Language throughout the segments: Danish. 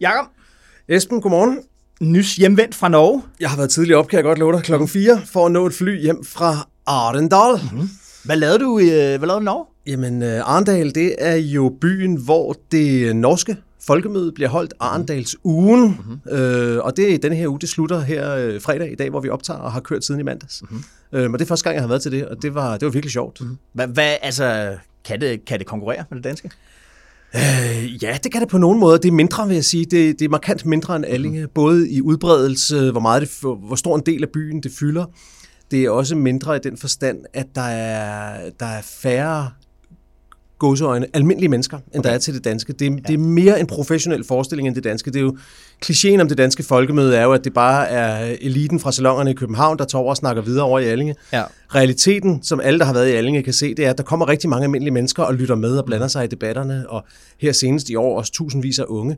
Jakob, Esben, godmorgen. nys hjemvendt fra Norge. Jeg har været tidligere op, kan jeg godt love dig, klokken 4 for at nå et fly hjem fra Arendal. Mm-hmm. Hvad lavede du i, øh, hvad lavede du i Norge? Jamen, uh, Arendal, det er jo byen, hvor det norske folkemøde bliver holdt Arendals ugen. Mm-hmm. Øh, og det er den her uge, det slutter her øh, fredag i dag, hvor vi optager og har kørt siden i mandags. Mm-hmm. Øh, men det er første gang, jeg har været til det, og det var, det var virkelig sjovt. Mm-hmm. Hvad, hvad altså, kan det, kan det konkurrere med det danske? Øh, ja, det kan det på nogen måde. Det er mindre, vil jeg sige. Det, det er markant mindre end Allinge, mm. både i udbredelse, hvor, meget det, hvor stor en del af byen det fylder. Det er også mindre i den forstand, at der er, der er færre gåseøjne, almindelige mennesker, end okay. der er til det danske. Det, er, ja. det er mere en professionel forestilling end det danske. Det er jo, klichéen om det danske folkemøde er jo, at det bare er eliten fra salongerne i København, der tager over og snakker videre over i Allinge. Ja. Realiteten, som alle, der har været i Allinge, kan se, det er, at der kommer rigtig mange almindelige mennesker og lytter med og blander sig i debatterne, og her senest i år også tusindvis af unge.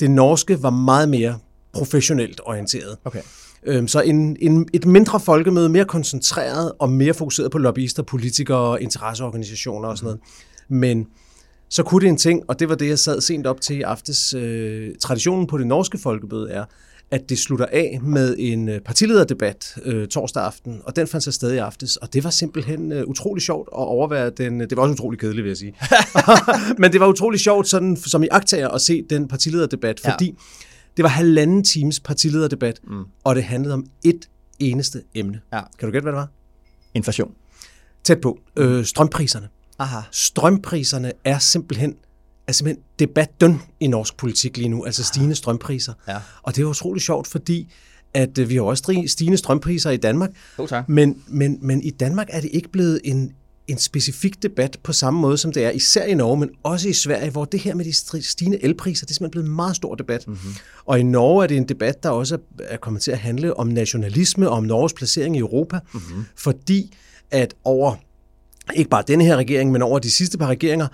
Det norske var meget mere professionelt orienteret. Okay. Øhm, Så en, en, et mindre folkemøde, mere koncentreret og mere fokuseret på lobbyister, politikere, interesseorganisationer og sådan noget. Men så kunne det en ting, og det var det, jeg sad sent op til i aftes. Øh, traditionen på det norske folkemøde er, at det slutter af med en øh, partilederdebat øh, torsdag aften, og den fandt sig sted i aftes, og det var simpelthen øh, utrolig sjovt at overvære den. Det var også utrolig kedeligt, vil jeg sige. Men det var utrolig sjovt sådan, som i aktager at se den partilederdebat, Ja. fordi det var halvanden times partilederdebat, mm. og det handlede om et eneste emne. Ja. Kan du gætte, hvad det var? Inflation. Tæt på. Øh, strømpriserne. Aha. Strømpriserne er simpelthen, er simpelthen debatten i norsk politik lige nu, altså stigende strømpriser. Ja. Og det er utroligt sjovt, fordi at øh, vi har også stigende strømpriser i Danmark, Jo, tak. men, men, men i Danmark er det ikke blevet en, en specifik debat på samme måde, som det er især i Norge, men også i Sverige, hvor det her med de stigende elpriser, det er simpelthen blevet en meget stor debat. Mm-hmm. Og i Norge er det en debat, der også er kommet til at handle om nationalisme og om Norges placering i Europa, mm-hmm. fordi at over ikke bare denne her regering, men over de sidste par regeringer,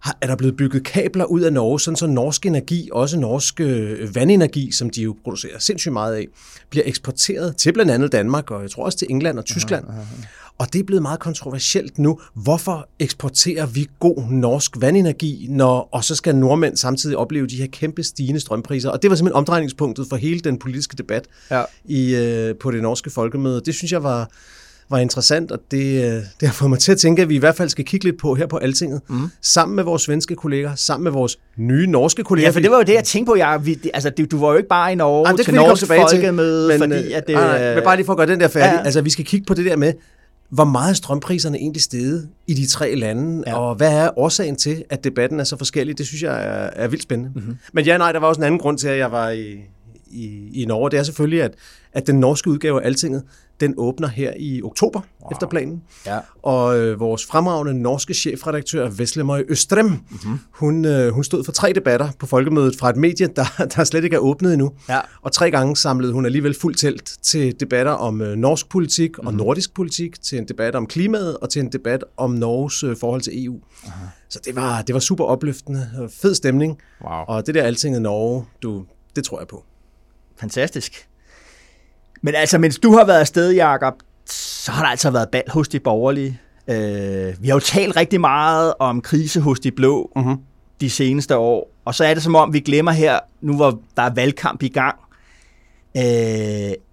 har- er der blevet bygget kabler ud af Norge, sådan så norsk energi, også norsk øh, vandenergi, som de jo producerer sindssygt meget af, bliver eksporteret til blandt andet Danmark, og jeg tror også til England og Tyskland. Og det er blevet meget kontroversielt nu. Hvorfor eksporterer vi god norsk vandenergi, når, og så skal nordmænd samtidig opleve de her kæmpe stigende strømpriser? Og det var simpelthen omdrejningspunktet for hele den politiske debat Ja. i, øh, på det norske folkemøde. Det synes jeg var, var interessant, og det, øh, det har fået mig til at tænke, at vi i hvert fald skal kigge lidt på her på Altinget, mm. sammen med vores svenske kolleger, sammen med vores nye norske kolleger. Ja, for det var jo det, jeg tænkte på, Jacob. Vi, altså, det, du var jo ikke bare i Norge Jamen, det til Norges tilbage til, folkemøde, men, fordi øh, at det... nej, nej, men bare lige for at gøre den der færdig. Ja. Altså, vi skal kigge på det der med, hvor meget er strømpriserne egentlig steget i de tre lande, ja. og hvad er årsagen til, at debatten er så forskellig? Det synes jeg er, er vildt spændende. Mm-hmm. Men ja, nej, der var også en anden grund til, at jeg var i, i, i Norge. Det er selvfølgelig, at, at den norske udgave af Altinget, den åbner her i oktober wow. efter planen. Ja. Og øh, vores fremragende norske chefredaktør, Veslemøj Østrem, mm-hmm. hun, øh, hun stod for tre debatter på folkemødet fra et medie, der, der slet ikke er åbnet endnu. Ja. Og tre gange samlede hun alligevel fuldt telt til debatter om øh, norsk politik og nordisk politik, til en debat om klimaet og til en debat om Norges øh, forhold til EU. Aha. Så det var, det var super opløftende. og Fed stemning. Wow. Og det der altinget Norge, du, det tror jeg på. Fantastisk. Men altså, mens du har været afsted, Jacob, så har der altså været bal hos de borgerlige. Øh, vi har jo talt rigtig meget om krise hos de blå mm-hmm. de seneste år, og så er det som om, vi glemmer her, nu hvor der er valgkamp i gang, øh,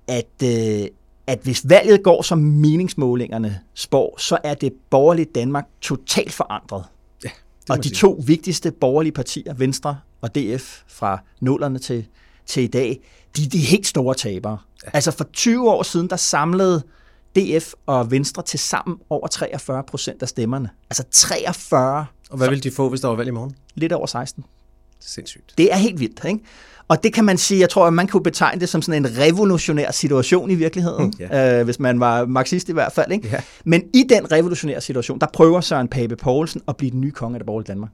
at, øh, at hvis valget går som meningsmålingerne spår, så er det borgerlige Danmark totalt forandret. Ja, Og de sige. to vigtigste borgerlige partier, Venstre og DF, fra nullerne til, til i dag, de, de er helt store tabere. Ja. Altså for 20 år siden, der samlede DF og Venstre til sammen over 43 procent af stemmerne. Altså 43, Og hvad vil de få, hvis der var valg i morgen? lidt over 16. Det er sindssygt. Det er helt vildt, ikke? Og det kan man sige, jeg tror, at man kunne betegne det som sådan en revolutionær situation i virkeligheden, Mm, øh, hvis man var marxist i hvert fald. Ikke? Ja. Men i den revolutionære situation, der prøver Søren Pape Poulsen at blive den nye konge af det borgerlige Danmark.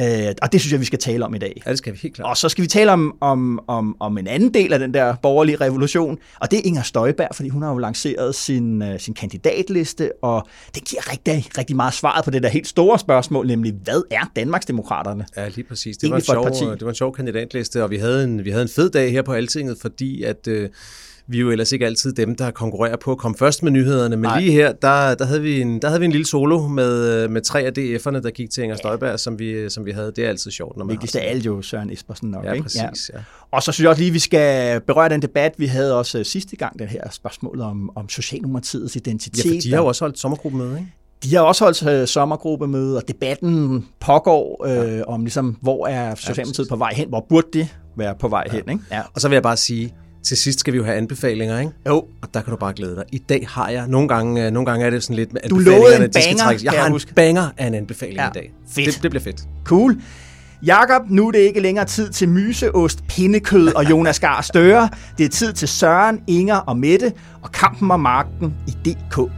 Øh, og det synes jeg, vi skal tale om i dag. Ja, det skal vi helt klart. Og så skal vi tale om, om, om, om en anden del af den der borgerlige revolution, og det er Inger Støjberg, fordi hun har jo lanceret sin, uh, sin kandidatliste, og det giver rigtig, rigtig meget svaret på det der helt store spørgsmål, nemlig hvad er Danmarksdemokraterne? Ja, lige præcis. Det var, en sjov, parti. det var en sjov kandidatliste, og vi havde en, vi havde en fed dag her på Altinget, fordi at... Øh, vi er jo ellers ikke altid dem, der konkurrerer på at komme først med nyhederne, men Nej. Lige her, der, der, havde vi en, der havde vi en lille solo med, med tre af DF'erne, der gik til Inger Støjberg, som vi, som vi havde. Det er altid sjovt, når man Vigtigst af alt jo Søren Espersen nok. Ja, ikke? præcis. Ja. Og så synes jeg også lige, vi skal berøre den debat, vi havde også øh, sidste gang, den her spørgsmål om, om Socialdemokratiets identitet. Ja, for de har jo også holdt sommergruppemøde, ikke? De har også holdt øh, sommergruppemøde, og debatten pågår øh, om, ligesom, hvor er Socialdemokratiet på vej hen, hvor burde de være på vej hen. Ikke? Ja. Og så vil jeg bare sige, til sidst skal vi jo have anbefalinger, ikke? Jo, Og der kan du bare glæde dig. I dag har jeg, nogle gange, øh, nogle gange er det sådan lidt med anbefalingerne, en de skal banger, trækkes. Jeg kan har jeg en huske. banger af en anbefaling Ja, i dag. fedt. Det, det bliver fedt. Cool. Jakob, nu er det ikke længere tid til myseost, pindekød og Jonas Gar Støre. Det er tid til Søren, Inger og Mette og kampen om magten i DK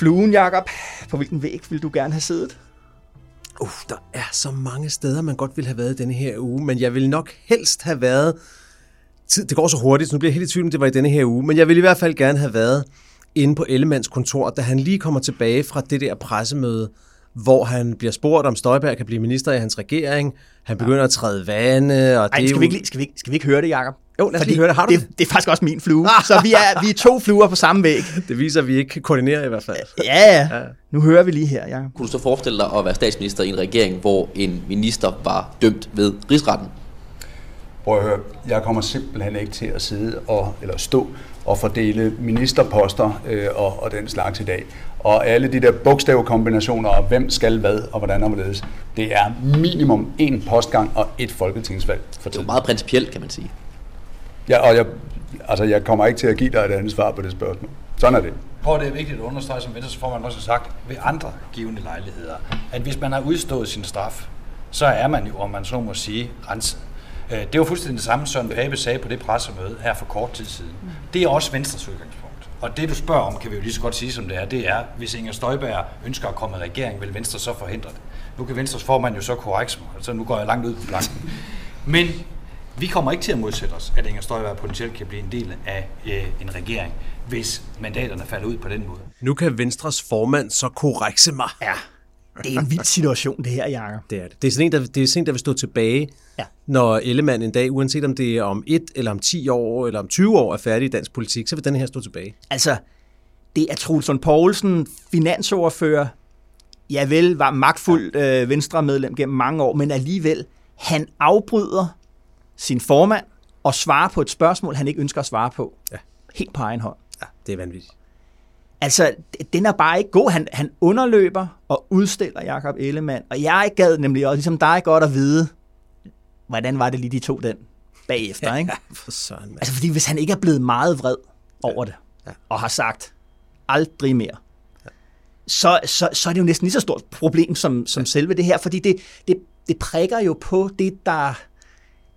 Fluen, Jakob. På hvilken væg vil du gerne have siddet? Uh, der er så mange steder, man godt ville have været denne her uge, men jeg vil nok helst have været... Tid, det går så hurtigt, så nu bliver jeg helt i tvivl, om det var i denne her uge, men jeg vil i hvert fald gerne have været inde på Ellemands kontor, da han lige kommer tilbage fra det der pressemøde, hvor han bliver spurgt, om Støjberg kan blive minister i hans regering. Han begynder at træde vande, og Ej, det skal jo... vi, ikke, skal, vi, skal vi ikke høre det, Jacob? Jo, lad os lige høre det. Har du det, det er faktisk også min flue. Så vi er, vi er to fluer på samme væg. Det viser, at vi ikke kan koordinere i hvert fald. Ja, ja. Nu hører vi lige her, Jacob. Kunne du så forestille dig at være statsminister i en regering, hvor en minister var dømt ved rigsretten? Prøv at høre, jeg kommer simpelthen ikke til at sidde og, eller stå og fordele ministerposter øh, og, og den slags i dag. Og alle de der bogstavkombinationer og hvem skal hvad og hvordan og hvorledes, det er minimum en postgang og et folketingsvalg for Det er jo tiden. meget principielt, kan man sige. Ja, og jeg, altså, jeg kommer ikke til at give dig et andet svar på det spørgsmål. Sådan er det. Prøv det er vigtigt at understrege, som Venstres formand også har sagt, ved andre givende lejligheder, at hvis man har udstået sin straf, så er man jo, om man så må sige, renset. Øh, Det var fuldstændig det samme, Søren Pape sagde på det pressemøde her for kort tid siden. Det er også Venstres udgangspunkt. Og det du spørger om, kan vi jo lige så godt sige som det er, det er, hvis Inger Støjberg ønsker at komme i regering, vil Venstre så forhindre det? Nu kan Venstres formand jo så korrekt mig, så nu går jeg langt ud på planken. Men vi kommer ikke til at modsætte os, at Inger Støjberg potentielt kan blive en del af øh, en regering, hvis mandaterne falder ud på den måde. Nu kan Venstres formand så korrekse mig. Ja, det er en vild situation, det her, Jacob. Det er det. Det er sådan en, der, det er sådan en, der vil stå tilbage, Ja. når Ellemann en dag, uanset om det er om et eller om 10 år eller om 20 år er færdig i dansk politik, så vil den her stå tilbage. Altså, det er Troels Lund Poulsen, finansordfører, ja vel, var magtfuld øh, venstremedlem gennem mange år, men alligevel, han afbryder sin formand og svarer på et spørgsmål, han ikke ønsker at svare på. Ja. Helt på egen hånd. Ja, det er vanvittigt. Altså, den er bare ikke god. Han, han underløber og udstiller Jakob Ellemann, og jeg gad nemlig også, ligesom dig, godt at vide, hvordan var det lige, de tog den bagefter, ikke? For søren. Altså, fordi hvis han ikke er blevet meget vred over det, Ja. og har sagt, aldrig mere, så, så, så er det jo næsten lige så stort problem som, som selve det her, fordi det, det, det prikker jo på det, der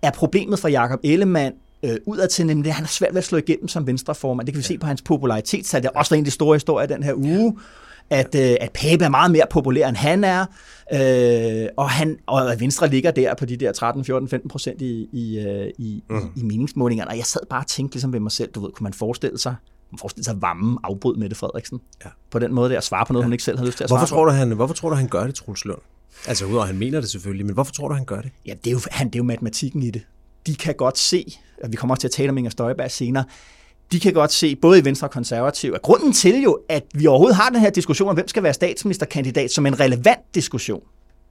er problemet for Jakob Ellemann øh, udadtil, nemlig at han har svært ved at slå igennem som venstreformand. Det kan vi se på hans popularitetstal. Det er også en af de store historier den her uge, at, øh, at Pape er meget mere populær, end han er, øh, og, han, og at Venstre ligger der på de der 13, 14, 15 procent i, i, øh, i, mm. i, i meningsmålingerne. Og jeg sad bare og tænkte ligesom ved mig selv, du ved, kunne man forestille sig, man forestille sig Vammen afbrød Mette Frederiksen Ja. på den måde der, at svare på noget, ja. hun ikke selv havde lyst til at Hvorfor svare tror, du, han, hvorfor tror du, han gør det, Troels Lund? Altså, udover at han mener det selvfølgelig, men hvorfor tror du, han gør det? Ja, det er, jo, han, det er jo matematikken i det. De kan godt se, og vi kommer også til at tale om Inger Støjberg senere, de kan godt se, både i Venstre og Konservativ, at grunden til jo, at vi overhovedet har den her diskussion om, hvem skal være statsministerkandidat, som en relevant diskussion,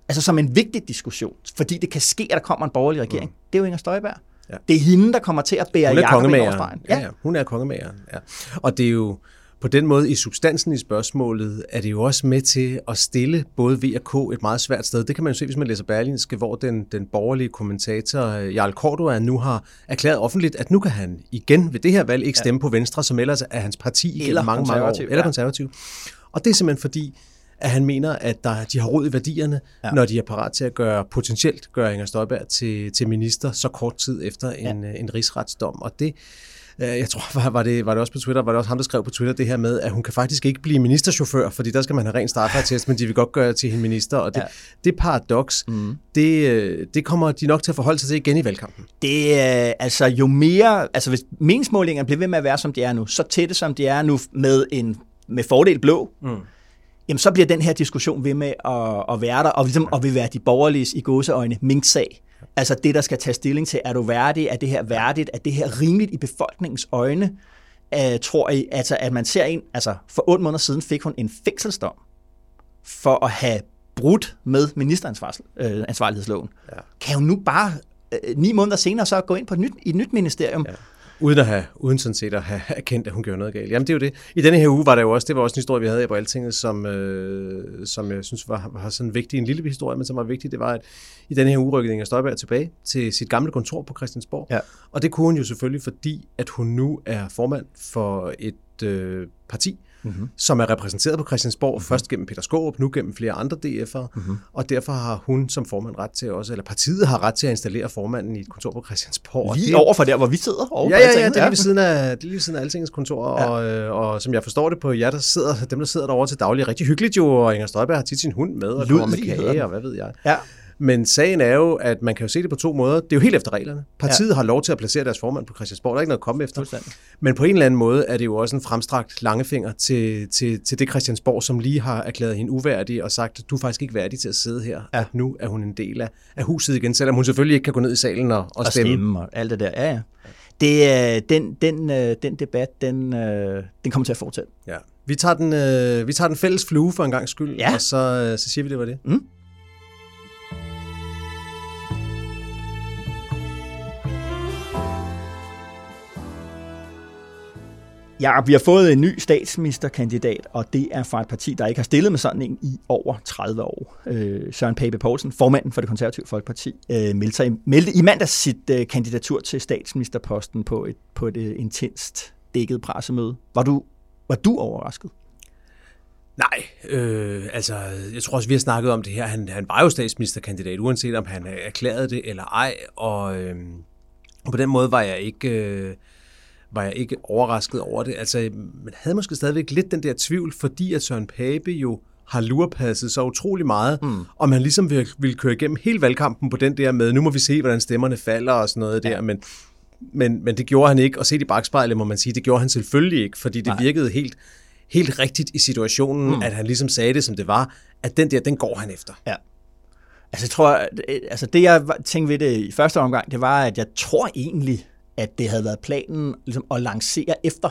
altså som en vigtig diskussion, fordi det kan ske, at der kommer en borgerlig regering, mm. det er jo Inger Støjberg. Ja. Det er hende, der kommer til at bære er Jacob ind over stregen. Ja, ja, hun er kongemageren. Ja. Og det er jo på den måde i substansen i spørgsmålet, er det jo også med til at stille både V og K et meget svært sted. Det kan man jo se, hvis man læser Berlinske, hvor den, den borgerlige kommentator øh, Jarl Cordua nu har erklæret offentligt, at nu kan han igen ved det her valg ikke stemme ja. på Venstre, som ellers er hans parti Eller mange, mange år. Eller ja. konservativ. Og det er simpelthen fordi, at han mener, at der, de har råd i værdierne, ja. når de er parat til at gøre potentielt gøre Inger Støjberg til, til minister så kort tid efter en, ja. en rigsretsdom. Og det, øh, jeg tror, var, det, var det også på Twitter, var det også ham, der skrev på Twitter det her med, at hun kan faktisk ikke blive ministerchauffør, fordi der skal man have ren straffetest, men de vil godt gøre til hende minister, og det, ja. det paradoks, mm. det, øh, det kommer de nok til at forholde sig til igen i valgkampen. Det er øh, altså jo mere, altså hvis meningsmålingerne bliver ved med at være, som de er nu, så tætte som de er nu med en med fordel blå, mm jamen så bliver den her diskussion ved med at, at være der, og, ligesom, og vil være de borgerlige i gåseøjne minksag. Altså det, der skal tage stilling til, er du værdig, er det her værdigt, er det her rimeligt i befolkningens øjne? Uh, tror I, altså, at man ser en, altså for otte måneder siden fik hun en fængselsdom for at have brudt med ministeransvarlighedsloven. Ja. Kan hun nu bare uh, ni måneder senere så gå ind på et nyt, i et nyt ministerium ja uden at have, uden sådan set at have erkendt, at hun gjorde noget galt. Jamen det er jo det. I denne her uge var der jo også, det var også en historie, vi havde på Altinget, som, øh, som jeg synes var, var sådan vigtig, en lille historie, men som var vigtig, det var, at i denne her uge rykkede Inger Støjberg tilbage til sit gamle kontor på Christiansborg. Ja. Og det kunne hun jo selvfølgelig, fordi at hun nu er formand for et øh, parti, mm-hmm. som er repræsenteret på Christiansborg, mm-hmm. først gennem Peter Skåb, nu gennem flere andre DF'ere, mm-hmm. og derfor har hun som formand ret til også, eller partiet har ret til at installere formanden i et kontor på Christiansborg. Lige det, over for der, hvor vi sidder? Over ja, ja, ja, det er lige ved siden af, det er lige ved siden af Altingens kontor, ja. og, øh, og, som jeg forstår det på jer, der sidder, dem der sidder derovre til daglig, rigtig hyggeligt jo, og Inger Støjberg har tit sin hund med, og kommer med kage, og hvad ved jeg. Ja. Men sagen er jo, at man kan jo se det på to måder. Det er jo helt efter reglerne. Partiet ja. har lov til at placere deres formand på Christiansborg. Der er ikke noget at komme efter. Men på en eller anden måde er det jo også en fremstrakt langefinger til, til, til det Christiansborg, som lige har erklæret hende uværdig og sagt, du er faktisk ikke værdig til at sidde her. Ja. At nu er hun en del af, af huset igen, selvom hun selvfølgelig ikke kan gå ned i salen og, og, og stemme. stemme. og alt det der. Ja, ja. Det, øh, den, den, øh, den debat, den, øh, den kommer til at fortsætte. Ja. Vi tager den, vi tager den fælles flue for en gang skyld, ja. og så, så siger vi, det var det. Mm. Ja, vi har fået en ny statsministerkandidat, og det er fra et parti, der ikke har stillet med sådan en i over 30 år. Øh, Søren Pape Poulsen, formanden for det konservative folkeparti, øh, meldte, sig, meldte i mandags sit øh, kandidatur til statsministerposten på et, på et øh, intenst dækket pressemøde. Var du, var du overrasket? Nej, øh, altså jeg tror også, vi har snakket om det her. Han, han var jo statsministerkandidat, uanset om han erklærede det eller ej, og, øh, og på den måde var jeg ikke... Øh, var jeg ikke overrasket over det. Altså, man havde måske stadigvæk lidt den der tvivl, fordi at Søren Pape jo har lurpasset så utrolig meget, mm. og man ligesom vil, vil køre igennem hele valgkampen på den der med, nu må vi se, hvordan stemmerne falder og sådan noget ja. der, men, men, men det gjorde han ikke, og set i bagspejlet må man sige, det gjorde han selvfølgelig ikke, fordi det Nej. virkede helt, helt rigtigt i situationen, mm. at han ligesom sagde det, som det var, at den der, den går han efter. Ja. Altså, jeg tror, altså det jeg tænkte ved det i første omgang, det var, at jeg tror egentlig, at det havde været planen ligesom, at lancere efter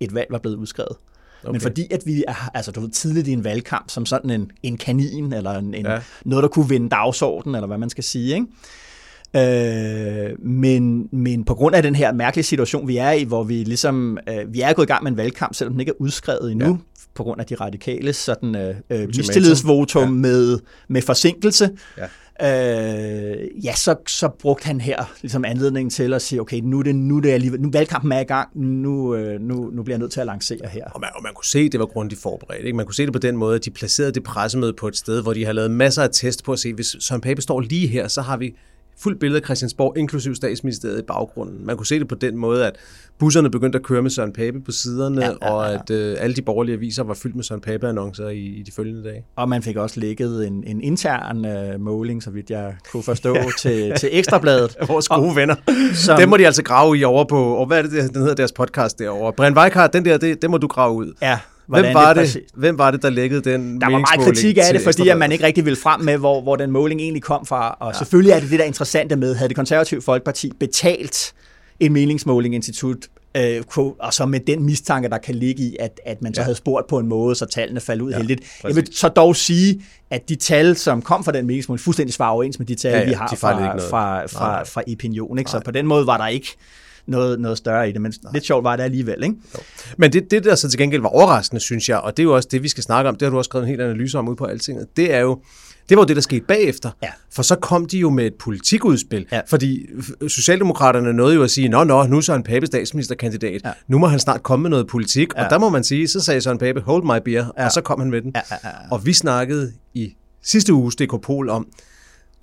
et valg var blevet udskrevet. Okay. Men fordi at vi er altså, du ved, tidligt i en valgkamp, som sådan en, en kanin, eller en, en, ja. noget, der kunne vinde dagsordenen, eller hvad man skal sige, ikke? Øh, men, men på grund af den her mærkelige situation, vi er i, hvor vi ligesom, øh, vi er gået i gang med en valgkamp, selvom den ikke er udskrevet endnu, ja. på grund af de radikale sådan øh, øh mistillidsvotum ja. med, med forsinkelse. Ja øh, ja, så, så brugte han her ligesom anledningen til at sige, okay, nu er det, nu er det alligevel, nu valgkampen er i gang, nu, øh, nu, nu bliver jeg nødt til at lancere her. Og man, og man kunne se, at det var grundigt forberedt. Ikke? Man kunne se det på den måde, at de placerede det pressemøde på et sted, hvor de har lavet masser af test på at se, hvis Søren Pape står lige her, så har vi fuldt billede af Christiansborg, inklusiv statsministeriet i baggrunden. Man kunne se det på den måde, at busserne begyndte at køre med Søren Pape på siderne, ja, ja, ja. og at øh, alle de borgerlige aviser var fyldt med Søren Pape-annoncer i, i de følgende dage. Og man fik også lægget en, en intern øh, måling, så vidt jeg kunne forstå, til, til Ekstrabladet. Vores gode og, venner. Som, dem må de altså grave i over på, og hvad er det, den hedder deres podcast derovre? Brian Weikart, den der, det, det må du grave ud. Ja, Hvem var, det, hvem var det, der læggede den Der var meget kritik af det, fordi at man ikke rigtig ville frem med, hvor, hvor den måling egentlig kom fra. Og ja. selvfølgelig er det det, der er interessante med, havde det konservative folkeparti betalt en meningsmålinginstitut, øh, og så med den mistanke, der kan ligge i, at, at man så ja. havde spurgt på en måde, så tallene faldt ud ja, heldigt. Præcis. Jeg vil så dog sige, at de tal, som kom fra den meningsmåling, fuldstændig svarer overens med de tal, ja, ja, vi har fra, fra, fra, fra Opinion. Ikke? Så på den måde var der ikke noget, noget større i det, men Nej. lidt sjovt var det alligevel. Ikke? Jo. Men det, det, der så til gengæld var overraskende, synes jeg, og det er jo også det, vi skal snakke om, det har du også skrevet en helt analyse om ud på Altinget, det er jo, Det var jo det, der skete bagefter. Ja. For så kom de jo med et politikudspil. Ja. Fordi Socialdemokraterne nåede jo at sige, nå, nå, nu er Søren Pape statsministerkandidat. Ja. Nu må han snart komme med noget politik. Ja. Og der må man sige, så sagde Søren Pape, hold my beer, ja. og så kom han med den. Ja, ja, ja, ja. Og vi snakkede i sidste uges Dekopol om,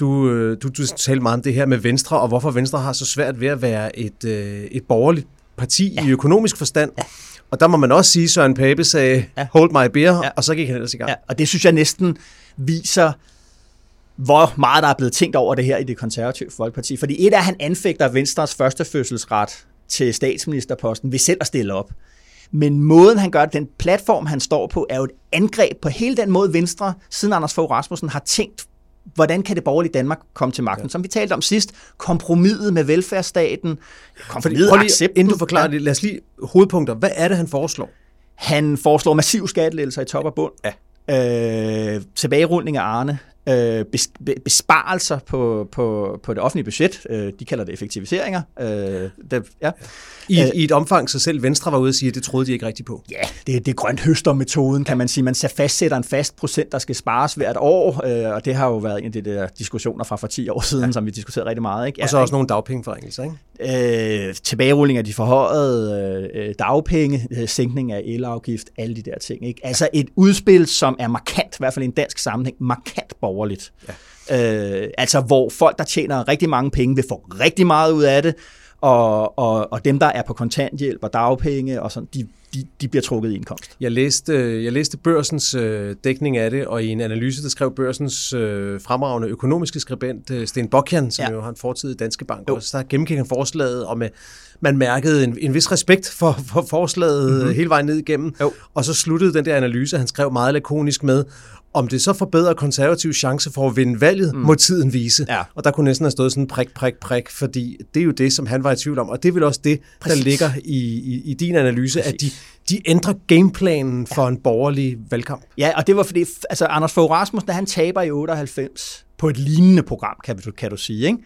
du, øh, du, du talte meget om det her med Venstre, og hvorfor Venstre har så svært ved at være et, øh, et borgerligt parti ja. i økonomisk forstand. Ja. Og der må man også sige, at Søren Pape sagde, ja. hold my beer, ja. og så gik han ellers i gang. Ja, og det synes jeg næsten viser, hvor meget der er blevet tænkt over det her i det konservative Folkeparti. Fordi et er, at han anfægter Venstres første fødselsret til statsministerposten ved selv at stille op. Men måden, han gør det, den platform, han står på, er jo et angreb på hele den måde, Venstre, siden Anders Fogh Rasmussen, har tænkt, hvordan kan det borgerlige Danmark komme til magten? Ja. Som vi talte om sidst, kompromiset med velfærdsstaten, kompromiset Prøv lige, accepten. inden du forklarer det, lad os lige hovedpunkter. Hvad er det, han foreslår? Han foreslår massiv skattelettelser i top og bund. Ja. Øh, tilbagerulning af Arne. Øh, bes, be, besparelser på, på, på det offentlige budget. Øh, de kalder det effektiviseringer. Øh, det, ja. I, I et omfang, så selv Venstre var ude og sige, at det troede de ikke rigtigt på. Ja, det, det er grønt høstermetoden, kan man sige. Man fastsætter en fast procent, der skal spares hvert år, øh, og det har jo været en af de der diskussioner fra for 10 år siden, ja. som vi diskuterede rigtig meget. Ikke? Og så også nogle dagpengeforringelser, ikke? Øh, tilbagerulling af de forhøjede øh, dagpenge, øh, sænkning af elafgift, alle de der ting. Ikke? Altså et udspil, som er markant, i hvert fald i en dansk sammenhæng, markant borgerligt. Ja. Øh, altså hvor folk, der tjener rigtig mange penge, vil få rigtig meget ud af det, og, og, og dem, der er på kontanthjælp og dagpenge, og sådan, de, de, de bliver trukket i indkomst. Jeg læste, jeg læste børsens øh, dækning af det, og i en analyse, der skrev børsens øh, fremragende økonomiske skribent, øh, Sten Bokjan, som ja. jo har en fortid i Danske Bank, jo. også, der gennemgik han forslaget, og med, man mærkede en, en vis respekt for, for forslaget mm-hmm. hele vejen ned igennem, jo. og så sluttede den der analyse, han skrev meget lakonisk med, om det så forbedrer konservative chance for at vinde valget, mm. må tiden vise. Ja. Og der kunne næsten have stået sådan prik, prik, prik, fordi det er jo det, som han var i tvivl om. Og det er vel også det, Præcis. der ligger i, i, i din analyse, Præcis. at de, de ændrer gameplanen for en borgerlig valgkamp. Ja, og det var fordi, altså Anders Fogh Rasmussen, han taber i 98 på et lignende program, kan du, kan du sige, ikke?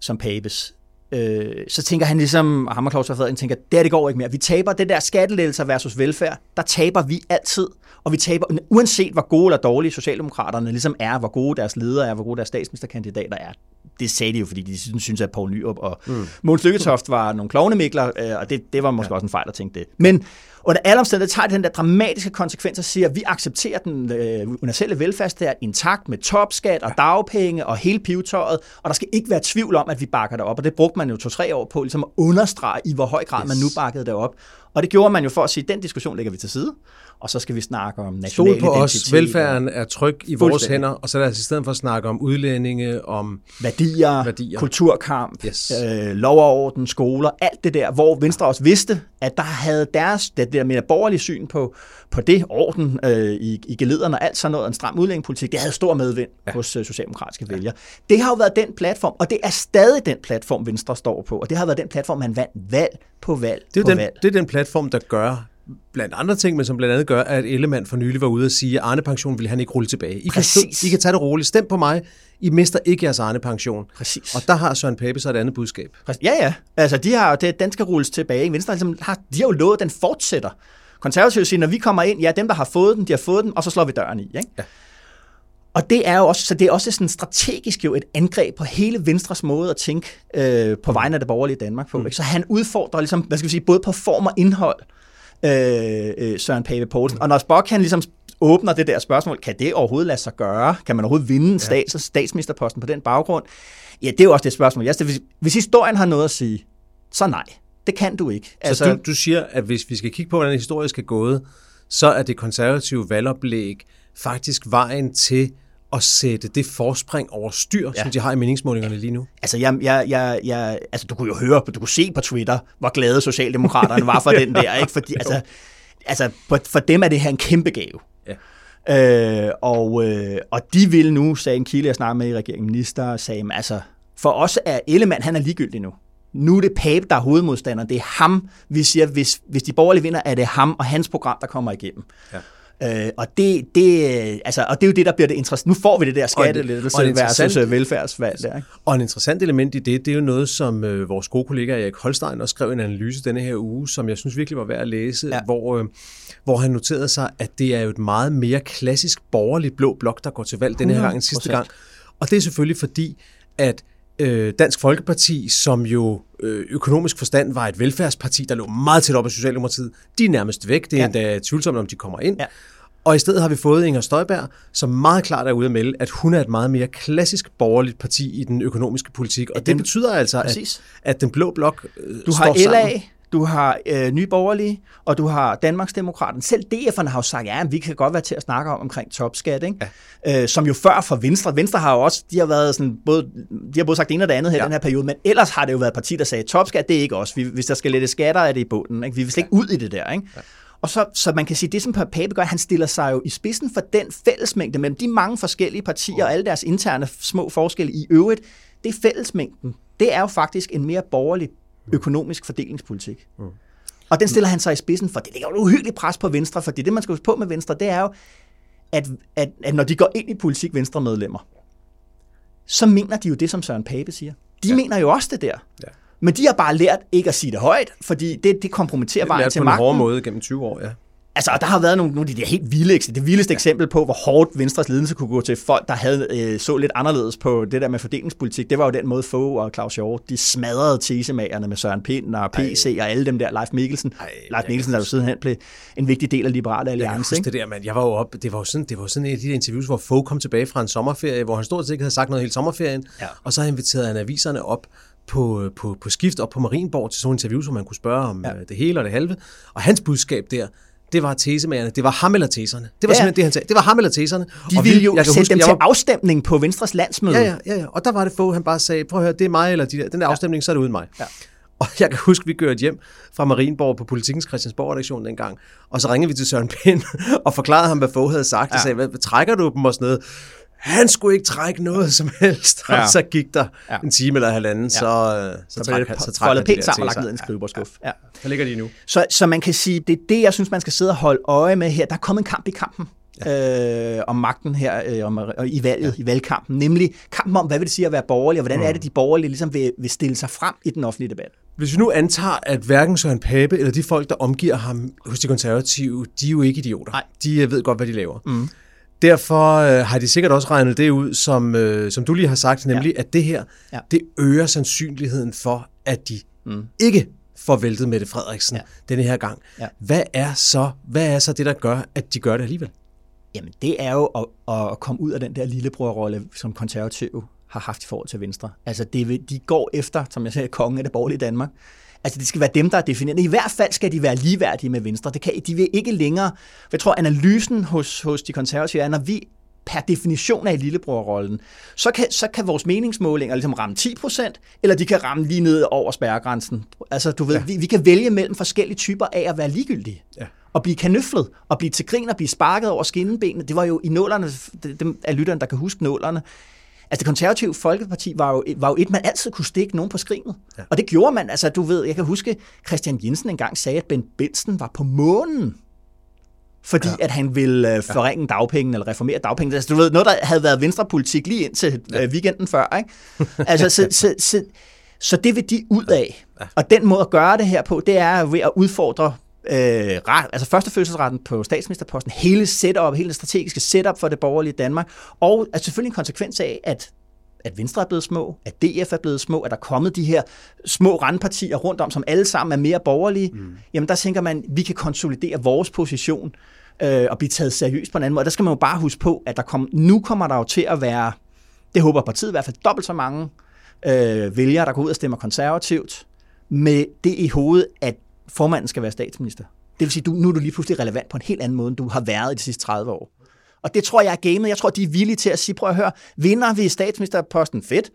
som Papes. Øh, så tænker han ligesom, og Hammerklaus og Frederik tænker, det, det går ikke mere. Vi taber det der skattelettelser versus velfærd. Der taber vi altid. Og vi taber, uanset hvor gode eller dårlige Socialdemokraterne ligesom er, hvor gode deres ledere er, hvor gode deres statsministerkandidater er. Det sagde de jo, fordi de synes, at Poul Nyrup og mm. Måns Lykketoft var nogle klovnemikler, øh, og det, det var måske ja. også en fejl at tænke det. Men under alle omstændigheder tager det den der dramatiske konsekvens og siger, at vi accepterer den øh, universelle velfærdsstær intakt med topskat og dagpenge og hele pivetøjet, og der skal ikke være tvivl om, at vi bakker det op. Og det brugte man jo to-tre år på, ligesom at understrege, i hvor høj grad yes. man nu bakkede det op. Og det gjorde man jo for at sige, at den diskussion lægger vi til side, og så skal vi snakke om national Stol på os, velfærden er tryg i vores hænder, og så det altså i stedet for at snakke om udlændinge, om værdier, værdier. kulturkamp, yes. øh, lov og orden, skoler, alt det der, hvor Venstre også vidste, at der havde deres, det der mere borgerlige syn på, på det, orden øh, i, i gelederne og alt sådan noget, en stram udlændingepolitik, det havde stor medvind ja. hos øh, socialdemokratiske ja. vælgere. Det har jo været den platform, og det er stadig den platform, Venstre står på, og det har været den platform, man vandt valg på valg det er på den, valg. Det er den platform, der gør blandt andre ting, men som blandt andet gør, at Ellemann for nylig var ude og sige, at Arne-pension vil han ikke rulle tilbage. I Præcis. kan, I kan tage det roligt. Stem på mig. I mister ikke jeres Arne-pension. Præcis. Og der har Søren Pape så et andet budskab. Præcis. Ja, ja. Altså, de har, det, den skal rulles tilbage. Venstre ligesom, har, de har jo lovet, at den fortsætter. Konservative siger, når vi kommer ind, ja, dem, der har fået den, de har fået den, og så slår vi døren i. Ikke? Ja. Og det er jo også, så det er også sådan strategisk jo et angreb på hele Venstres måde at tænke øh, på vegne af det borgerlige Danmark på. Mm. Ikke? Så han udfordrer ligesom, hvad skal vi sige, både på form og indhold, øh, øh, Søren Pape Poulsen. Og når Spock han ligesom åbner det der spørgsmål, kan det overhovedet lade sig gøre? Kan man overhovedet vinde ja. stats- statsministerposten på den baggrund? Ja, det er jo også det spørgsmål. Jeg hvis, hvis historien har noget at sige, så nej. Det kan du ikke. Altså, så du, du siger, at hvis vi skal kigge på, hvordan historien skal gået, så er det konservative valgoplæg faktisk vejen til at sætte det forspring over styr, ja. som de har i meningsmålingerne lige nu? Altså, jeg, jeg, jeg, jeg, altså, du kunne jo høre, du kunne se på Twitter, hvor glade Socialdemokraterne var for den der, ikke? Fordi, altså, altså, for, for dem er det her en kæmpe gave. Ja. Øh, og, øh, og de vil nu, sagde en kilde, jeg snakkede med i regeringen, minister, sagde, altså, for os er Ellemann, han er ligegyldig nu. Nu er det Pape, der er hovedmodstander. Det er ham, vi siger, hvis, hvis de borgerlige vinder, er det ham og hans program, der kommer igennem. Ja. Øh, og, det, det, altså, og det er jo det, der bliver det interessant. Nu får vi det der skattelettelse versus øh, velfærdsvalg der, ikke? Og en interessant element i det, det er jo noget, som øh, vores gode kollega Erik Holstein også skrev en analyse denne her uge, som jeg synes virkelig var værd at læse, Ja. hvor, øh, hvor han noterede sig, at det er jo et meget mere klassisk borgerligt blå blok, der går til valg denne her gang end sidste 100%. gang. Og det er selvfølgelig fordi, at øh, Dansk Folkeparti, som jo øh, økonomisk forstand var et velfærdsparti, der lå meget tæt op af Socialdemokratiet, de er nærmest væk. Det er Ja. endda tvivlsomt, om de kommer ind. Ja. Og i stedet har vi fået Inger Støjberg, som meget klart er ude at melde, at hun er et meget mere klassisk borgerligt parti i den økonomiske politik. Og Ja, det den- betyder altså, at, Præcis. at den blå blok øh, Du står har sammen. Du har øh, Nye Borgerlige, og du har Danmarksdemokraten. Selv DF'erne har jo sagt, ja, vi kan godt være til at snakke om omkring topskat, ikke? Ja. Øh, som jo før for Venstre. Venstre har jo også, de har været sådan, både, de har både sagt det ene og det andet her ja. Ja. den her periode, men ellers har det jo været et parti, der sagde, topskat, det er ikke os. Vi, hvis der skal lette skatter, er det i bunden. Ikke? Vi vil slet ikke ud i det der, ikke? Ja. Og så, så man kan sige, det som Pape gør, han stiller sig jo i spidsen for den fællesmængde mellem de mange forskellige partier og alle deres interne små forskelle i øvrigt. Det er fællesmængden. Det er jo faktisk en mere borgerlig økonomisk fordelingspolitik. Mm. Og den stiller han sig i spidsen for. Det ligger jo uhyggeligt pres på Venstre, fordi det, man skal huske på med Venstre, det er jo, at, at, at når de går ind i politik, Venstre-medlemmer, så mener de jo det, som Søren Pape siger. De ja. mener jo også det der. Ja. Men de har bare lært ikke at sige det højt, fordi det, det kompromitterer vejen Lært til på en magten. hård måde gennem 20 år, ja. Altså, og der har været nogle, nogle af de der helt vilde, eks- det vildeste ja. eksempel på, hvor hårdt Venstres ledelse kunne gå til folk, der havde øh, så lidt anderledes på det der med fordelingspolitik. Det var jo den måde, Fogh og Claus Hjort, de smadrede tesemagerne med Søren Pind og PC Ej. og alle dem der, Leif Mikkelsen. Ej, Leif Mikkelsen, der jo sidenhen blev en vigtig del af Liberale Jeg Alliance. ikke? det der, man. Jeg var jo op, det var jo sådan, det var sådan et af de interviews, hvor Fogh kom tilbage fra en sommerferie, hvor han stort set ikke havde sagt noget hele sommerferien, Ja. og så inviterede han aviserne op på, på, på skift op på Marienborg til sådan interviews, hvor man kunne spørge om Ja. ja. det hele og det halve. Og hans budskab der, det var tesemagerne. Det var ham eller teserne. Det var Ja. simpelthen det, han sagde. Det var ham eller teserne. De Og ville vi- jo jeg kan sætte huske, dem jeg til var- afstemning på Venstres landsmøde. Ja, ja, ja, ja. Og der var det få, han bare sagde, prøv at høre, det er mig eller de der, den der afstemning, så er det uden mig. Ja. Og jeg kan huske, vi kørte hjem fra Marienborg på Politikens Christiansborg-redaktion dengang, og så ringede vi til Søren Pind og forklarede ham, hvad Fogh havde sagt, ja. og sagde, hvad, hvad trækker du dem og sådan noget? Han skulle ikke trække noget som helst, ja. Ja. og så gik der Ja. ja. en time eller halvanden, ja. så, øh, så, Så så det trak foldet han pænt sammen og lagt ned i en skrivebordskuff. Ja. Der ligger de nu. Så, så man kan sige, det er det, jeg synes, man skal sidde og holde øje med her. Der er kommet en kamp i kampen ja. øh, om magten her øh, om, og i valget, ja. i valgkampen. Nemlig kampen om, hvad vil det sige at være borgerlig, og hvordan mm. er det, de borgerlige ligesom vil, vil stille sig frem i den offentlige debat. Hvis vi nu antager, at hverken Søren Pape eller de folk, der omgiver ham hos de konservative, de er jo ikke idioter. Nej. De øh, ved godt, hvad de laver. Mm. Derfor øh, har de sikkert også regnet det ud, som, øh, som du lige har sagt, nemlig ja. at det her, Ja. det øger sandsynligheden for, at de mm. ikke får væltet Mette Frederiksen ja. denne her gang. Ja. Hvad, er så, hvad er så det, der gør, at de gør det alligevel? Jamen, det er jo at, at komme ud af den der lillebrorrolle, som konservative har haft i forhold til Venstre. Altså, det, vil- de går efter, som jeg sagde, kongen af det borgerlige Danmark. Altså, det skal være dem, der er defineret. I hvert fald skal de være ligeværdige med Venstre. Det kan, de vil ikke længere... Jeg tror, analysen hos, hos de konservative er, når vi per definition er i lillebrorrollen, så kan, så kan vores meningsmålinger ligesom ramme 10% eller de kan ramme lige ned over spærregrænsen. Altså, du ved, ja. vi, vi kan vælge mellem forskellige typer af at være ligegyldige. Ja. Og blive kanøflet, og blive til grin, og blive sparket over skinnebenene. Det var jo i nålerne, det- dem af lytterne, der kan huske nålerne. Altså det konservative Folkeparti var jo, var jo et, man altid kunne stikke nogen på skrinet. Ja. Og det gjorde man. Altså du ved, jeg kan huske, Christian Jensen engang sagde, at Ben Benson var på månen fordi ja. at han ville øh, forringe dagpengene eller reformere dagpengene. Altså, du ved, noget, der havde været venstrepolitik lige indtil ja. øh, weekenden før. Ikke? Altså, så, så, så, så det vil de ud af. Ja. Og den måde at gøre det her på, det er ved at udfordre øh, ret, altså første fødselsretten på statsministerposten, hele setup, hele det strategiske setup for det borgerlige Danmark, og er selvfølgelig en konsekvens af, at at Venstre er blevet små, at DF er blevet små, at der er kommet de her små randpartier rundt om, som alle sammen er mere borgerlige, mm. jamen der tænker man, vi kan konsolidere vores position øh, og blive taget seriøst på en anden måde. Der skal man jo bare huske på, at der kom, nu kommer der jo til at være, det håber partiet i hvert fald, dobbelt så mange øh, vælgere, der går ud og stemmer konservativt, med det i hovedet, at formanden skal være statsminister. Det vil sige, du, nu er du lige pludselig relevant på en helt anden måde, end du har været i de sidste 30 år. Og det tror jeg er gamet. Jeg tror, de er villige til at sige, prøv at høre, vinder vi statsministerposten fedt,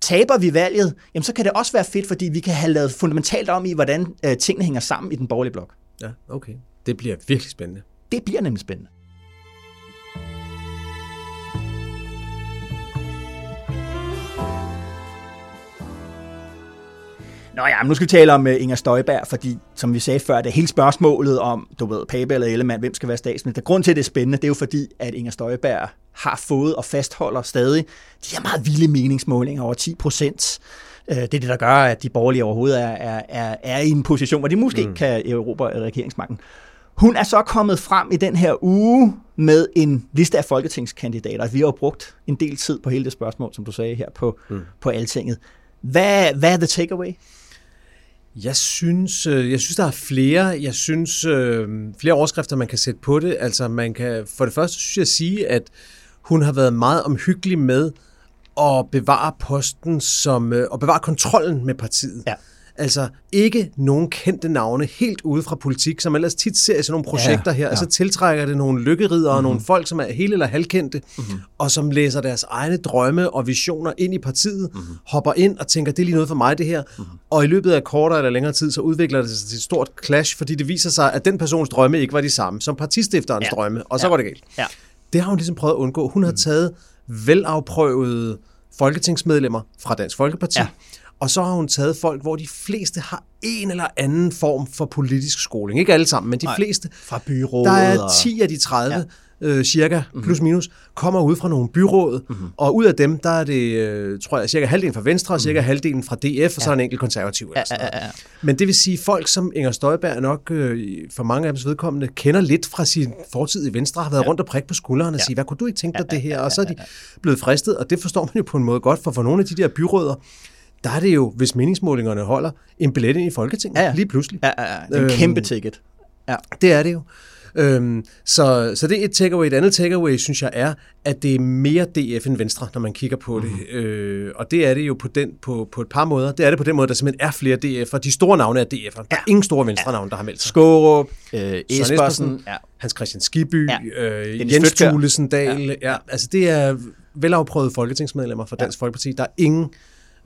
taber vi valget, jamen så kan det også være fedt, fordi vi kan have lavet fundamentalt om i, hvordan øh, tingene hænger sammen i den borgerlige blok. Ja, okay. Det bliver virkelig spændende. Det bliver nemlig spændende. Nå ja, men nu skal vi tale om uh, Inger Støjberg, fordi som vi sagde før, det er hele spørgsmålet om, du ved, Pape eller Ellemann, hvem skal være statsminister. Grund til, at det er spændende, det er jo fordi, at Inger Støjberg har fået og fastholder stadig de her meget vilde meningsmålinger over 10 procent. Uh, det er det, der gør, at de borgerlige overhovedet er, er, er, er i en position, hvor de måske mm. kan erobre regeringsmagten. Hun er så kommet frem i den her uge med en liste af folketingskandidater. Vi har jo brugt en del tid på hele det spørgsmål, som du sagde her på, mm. på Altinget. Hvad, hvad er the takeaway? Jeg synes, øh, jeg synes, der er flere. Jeg synes, øh, flere overskrifter, man kan sætte på det. Altså, man kan, for det første synes jeg sige, at hun har været meget omhyggelig med at bevare posten som, øh, og bevare kontrollen med partiet. Ja. Altså ikke nogen kendte navne helt ude fra politik, som ellers tit ser i sådan nogle projekter ja, her. Ja. Altså tiltrækker det nogle lykkeridere mm-hmm. og nogle folk, som er hele eller halvkendte, mm-hmm. og som læser deres egne drømme og visioner ind i partiet, mm-hmm. hopper ind og tænker, det er lige noget for mig det her. Mm-hmm. Og i løbet af kortere eller længere tid, så udvikler det sig til et stort clash, fordi det viser sig, at den persons drømme ikke var de samme som partistifterens ja. drømme, og så ja. var det galt. Ja. Det har hun ligesom prøvet at undgå. Hun har mm. taget velafprøvede folketingsmedlemmer fra Dansk Folkeparti, ja og så har hun taget folk, hvor de fleste har en eller anden form for politisk skoling. Ikke alle sammen, men de Nej, fleste. Fra byrådet. Der er 10 af de 30, ja. Øh, cirka, mm-hmm. plus minus, kommer ud fra nogle byråd. Mm-hmm. Og ud af dem, der er det, øh, tror jeg, cirka halvdelen fra Venstre, og cirka mm-hmm. halvdelen fra DF, og ja. så er en enkelt konservativ. Ja, ja, ja, ja. Men det vil sige, folk som Inger Støjberg nok øh, for mange af dem vedkommende kender lidt fra sin fortid i Venstre, har været ja. rundt og prikke på skulderen og ja. sige, hvad kunne du ikke tænke dig ja, det her? Og så er de blevet fristet, og det forstår man jo på en måde godt, for for nogle af de der byråder, der er det jo, hvis meningsmålingerne holder, en billet ind i Folketinget, ja, ja. lige pludselig. Ja, ja, ja. En øhm, kæmpe ticket. Ja. Det er det jo. Øhm, så, så det er et takeaway. Et andet takeaway, synes jeg, er, at det er mere DF end Venstre, når man kigger på det. Mhm. Øh, og det er det jo på, den, på, på et par måder. Det er det på den måde, der simpelthen er flere DF'er. De store navne er DF'er. Der er ingen store Venstre-navne, der har meldt sig. Skårup, øh, Espersen, ja. Hans Christian Skiby, ja. øh, Jens Thulesen Dahl. Ja. Ja, altså det er velafprøvede folketingsmedlemmer fra Dansk ja. Folkeparti. Der er ingen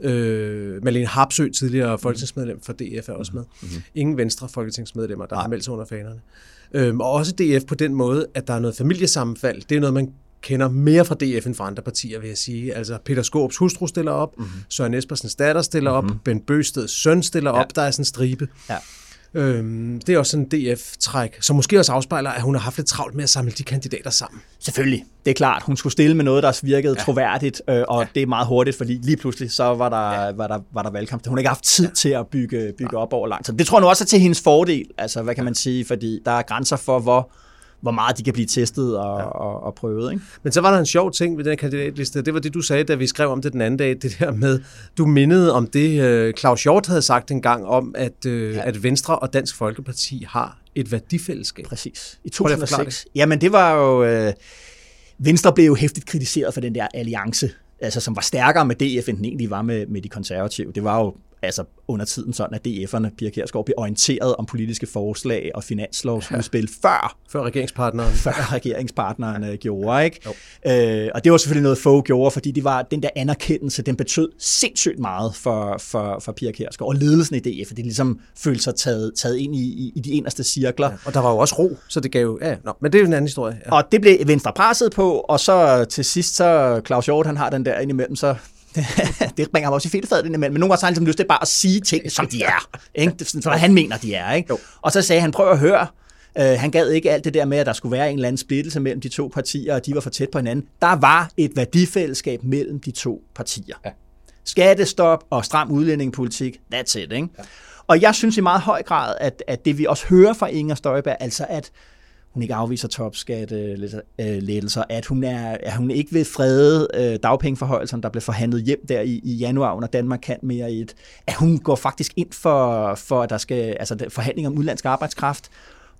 Øh, Malene Harpsø, tidligere folketingsmedlem for DF, er også med. Mm-hmm. Ingen venstre folketingsmedlemmer, der Nej. har meldt sig under fanerne. Øhm, og også DF på den måde, at der er noget familiesammenfald. Det er noget, man kender mere fra DF end fra andre partier, vil jeg sige. Altså Peter Skåbs hustru stiller op, mm-hmm. Søren Espersens datter stiller mm-hmm. op, Ben Bøsteds søn stiller ja. op, der er sådan en stribe. Ja. Øhm, det er også en DF-træk, som måske også afspejler, at hun har haft lidt travlt med at samle de kandidater sammen. Selvfølgelig, det er klart. Hun skulle stille med noget, der virkede ja. troværdigt, øh, og ja. det er meget hurtigt, fordi lige pludselig så var der, ja. var der, var der valgkamp. Hun har ikke haft tid ja. til at bygge, bygge ja. op over lang tid. Det tror jeg nu også er til hendes fordel, altså hvad kan man sige, fordi der er grænser for, hvor hvor meget de kan blive testet og, ja. og, og prøvet. Ikke? Men så var der en sjov ting ved den kandidatliste. Det var det, du sagde, da vi skrev om det den anden dag. Det der med, du mindede om det, uh, Claus Hjort havde sagt en gang om, at, uh, ja. at Venstre og Dansk Folkeparti har et værdifællesskab. Præcis. I 2006. Jamen det var jo... Uh, Venstre blev jo hæftigt kritiseret for den der alliance, altså som var stærkere med DF, end den egentlig var med, med de konservative. Det var jo altså under tiden sådan, at DF'erne, Pia Kjærsgaard, blev orienteret om politiske forslag og finanslovsudspil ja. før. Før regeringspartneren. Før regeringspartneren ja. gjorde, ikke? Øh, og det var selvfølgelig noget, få gjorde, fordi det var den der anerkendelse, den betød sindssygt meget for, for, for Pia Kjærsgaard og ledelsen i DF, for det ligesom følte sig taget, taget ind i, i, i de eneste cirkler. Ja, og der var jo også ro, så det gav jo, ja, nå, men det er jo en anden historie. Ja. Og det blev Venstre presset på, og så til sidst, så Claus Hjort, han har den der indimellem, så det bringer ham også i fedtefadet indimellem, men nogle gange har han ligesom lyst til bare at sige ting, som de er. Ikke? Det, som han mener, de er. Ikke? Og så sagde han, prøv at høre, Uh, han gad ikke alt det der med, at der skulle være en eller anden splittelse mellem de to partier, og de var for tæt på hinanden. Der var et værdifællesskab mellem de to partier. Ja. Skattestop og stram udlændingepolitik, that's it. Ikke? Ja. Og jeg synes i meget høj grad, at, at det vi også hører fra Inger Støjberg, altså at hun ikke afviser topskattelettelser, at hun, er, at hun ikke vil frede øh, dagpengeforhøjelsen, der blev forhandlet hjem der i, i januar, under Danmark kan mere i et, at hun går faktisk ind for, for at der skal, altså forhandling om udlandsk arbejdskraft,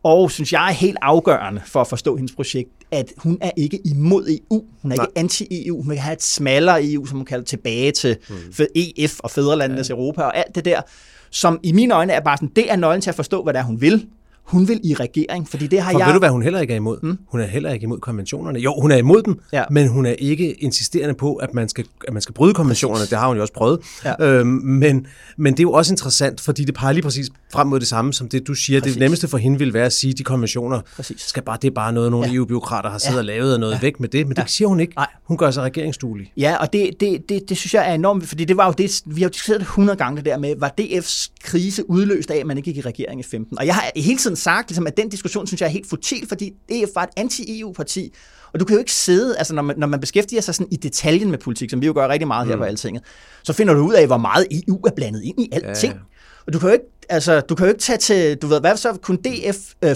og synes jeg er helt afgørende for at forstå hendes projekt, at hun er ikke imod EU. Hun er Nej. ikke anti-EU. Hun vil have et smallere EU, som hun kalder tilbage til mm. for EF og Fædrelandenes ja. Europa og alt det der, som i mine øjne er bare sådan, det er nøglen til at forstå, hvad det er, hun vil hun vil i regering, fordi det har For jeg... ved du, hvad hun heller ikke er imod? Mm. Hun er heller ikke imod konventionerne. Jo, hun er imod dem, Ja. men hun er ikke insisterende på, at man skal, at man skal bryde konventionerne. Det har hun jo også prøvet. Ja. Øhm, men, men det er jo også interessant, fordi det peger lige præcis frem mod det samme, som det du siger. Præcis. Det nemmeste for hende vil være at sige, at de konventioner Præcis. skal bare, det er bare noget, nogle ja. Ja. EU-byråkrater har siddet Ja. og lavet og noget ja. væk med det. Men det siger hun ikke. Nej. Hun gør sig regeringsduelig. Ja, og det, det, det, det synes jeg er enormt, fordi det var jo det, vi har jo diskuteret det 100 gange det der med, var DF's krise udløst af, at man ikke gik i regering i 15? Og jeg har hele tiden sagt, ligesom, at den diskussion synes jeg er helt futil, fordi DF var et anti-EU-parti, og du kan jo ikke sidde, altså når man, når man beskæftiger sig sådan i detaljen med politik, som vi jo gør rigtig meget her på Altinget, så finder du ud af, hvor meget EU er blandet ind i alting. Ja. Og du kan jo ikke, altså, du kan jo ikke tage til, du ved, hvad så kunne DF øh.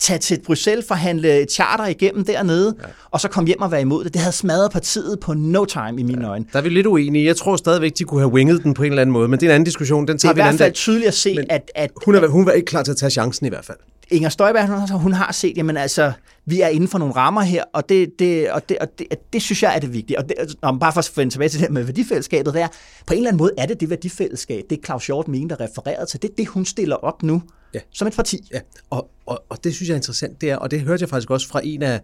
Tage til Bruxelles, forhandle et charter igennem dernede, ja. og så komme hjem og være imod det. Det havde smadret partiet på no time i mine ja. øjne. Der er vi lidt uenige. Jeg tror stadigvæk, de kunne have winget den på en eller anden måde, men det er en anden diskussion. Den Det tager er i vi en hvert fald tydeligt at se, Men at, at Hun, er, hun var ikke klar til at tage chancen i hvert fald. Inger Støjberg, hun, hun har set, jamen altså, vi er inden for nogle rammer her, og det, det, og det, og det, det synes jeg er det vigtige. Og det, og bare for at vende tilbage til det med værdifællesskabet, det er, på en eller anden måde er det det værdifællesskab, det Claus Hjort mente, der refererede til, det er det, hun stiller op nu, Ja. som et parti. Ja, og, og, og det synes jeg er interessant, det er, og det hørte jeg faktisk også fra en af,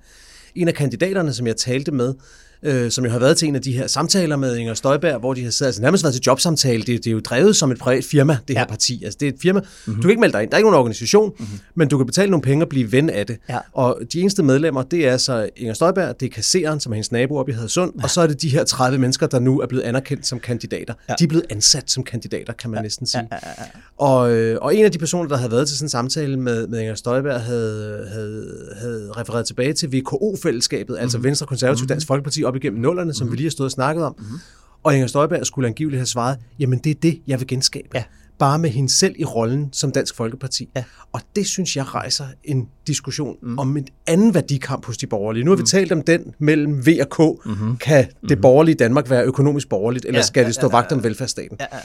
en af kandidaterne, som jeg talte med, øh, som jo har været til en af de her samtaler med Inger Støjberg, hvor de har siddet, altså nærmest været til jobsamtale. Det, det er jo drevet som et privat firma, det her Ja. parti. Altså det er et firma. Mm-hmm. Du kan ikke melde dig ind, der er ikke nogen organisation, mm-hmm. men du kan betale nogle penge og blive ven af det. Ja. Og de eneste medlemmer, det er så Inger Støjberg, det er kasseren, som er hendes nabo oppe i Hadersund, ja. og så er det de her 30 mennesker, der nu er blevet anerkendt som kandidater. Ja. De er blevet ansat som kandidater, kan man ja. næsten sige. Ja, ja, ja. Og, øh, og en af de personer, der havde været til sådan en samtale med, med Inger Støjberg, havde, havde, havde refereret tilbage til VKO-fællesskabet, mm-hmm. altså Venstre, Konservativ, mm-hmm. Dansk Folkeparti op igennem nullerne, som mm-hmm. vi lige har stået og snakket om. Mm-hmm. Og Inger Støjberg skulle angiveligt have svaret, jamen det er det, jeg vil genskabe. Ja. Bare med hende selv i rollen som Dansk Folkeparti. Ja. Og det synes jeg rejser en diskussion mm. om en anden værdikamp hos de borgerlige. Nu har vi Mm. talt om den mellem V og K. Mm-hmm. Kan det borgerlige Danmark være økonomisk borgerligt, eller Ja, skal ja, det stå ja, ja, vagt om velfærdsstaten? Ja, ja, ja.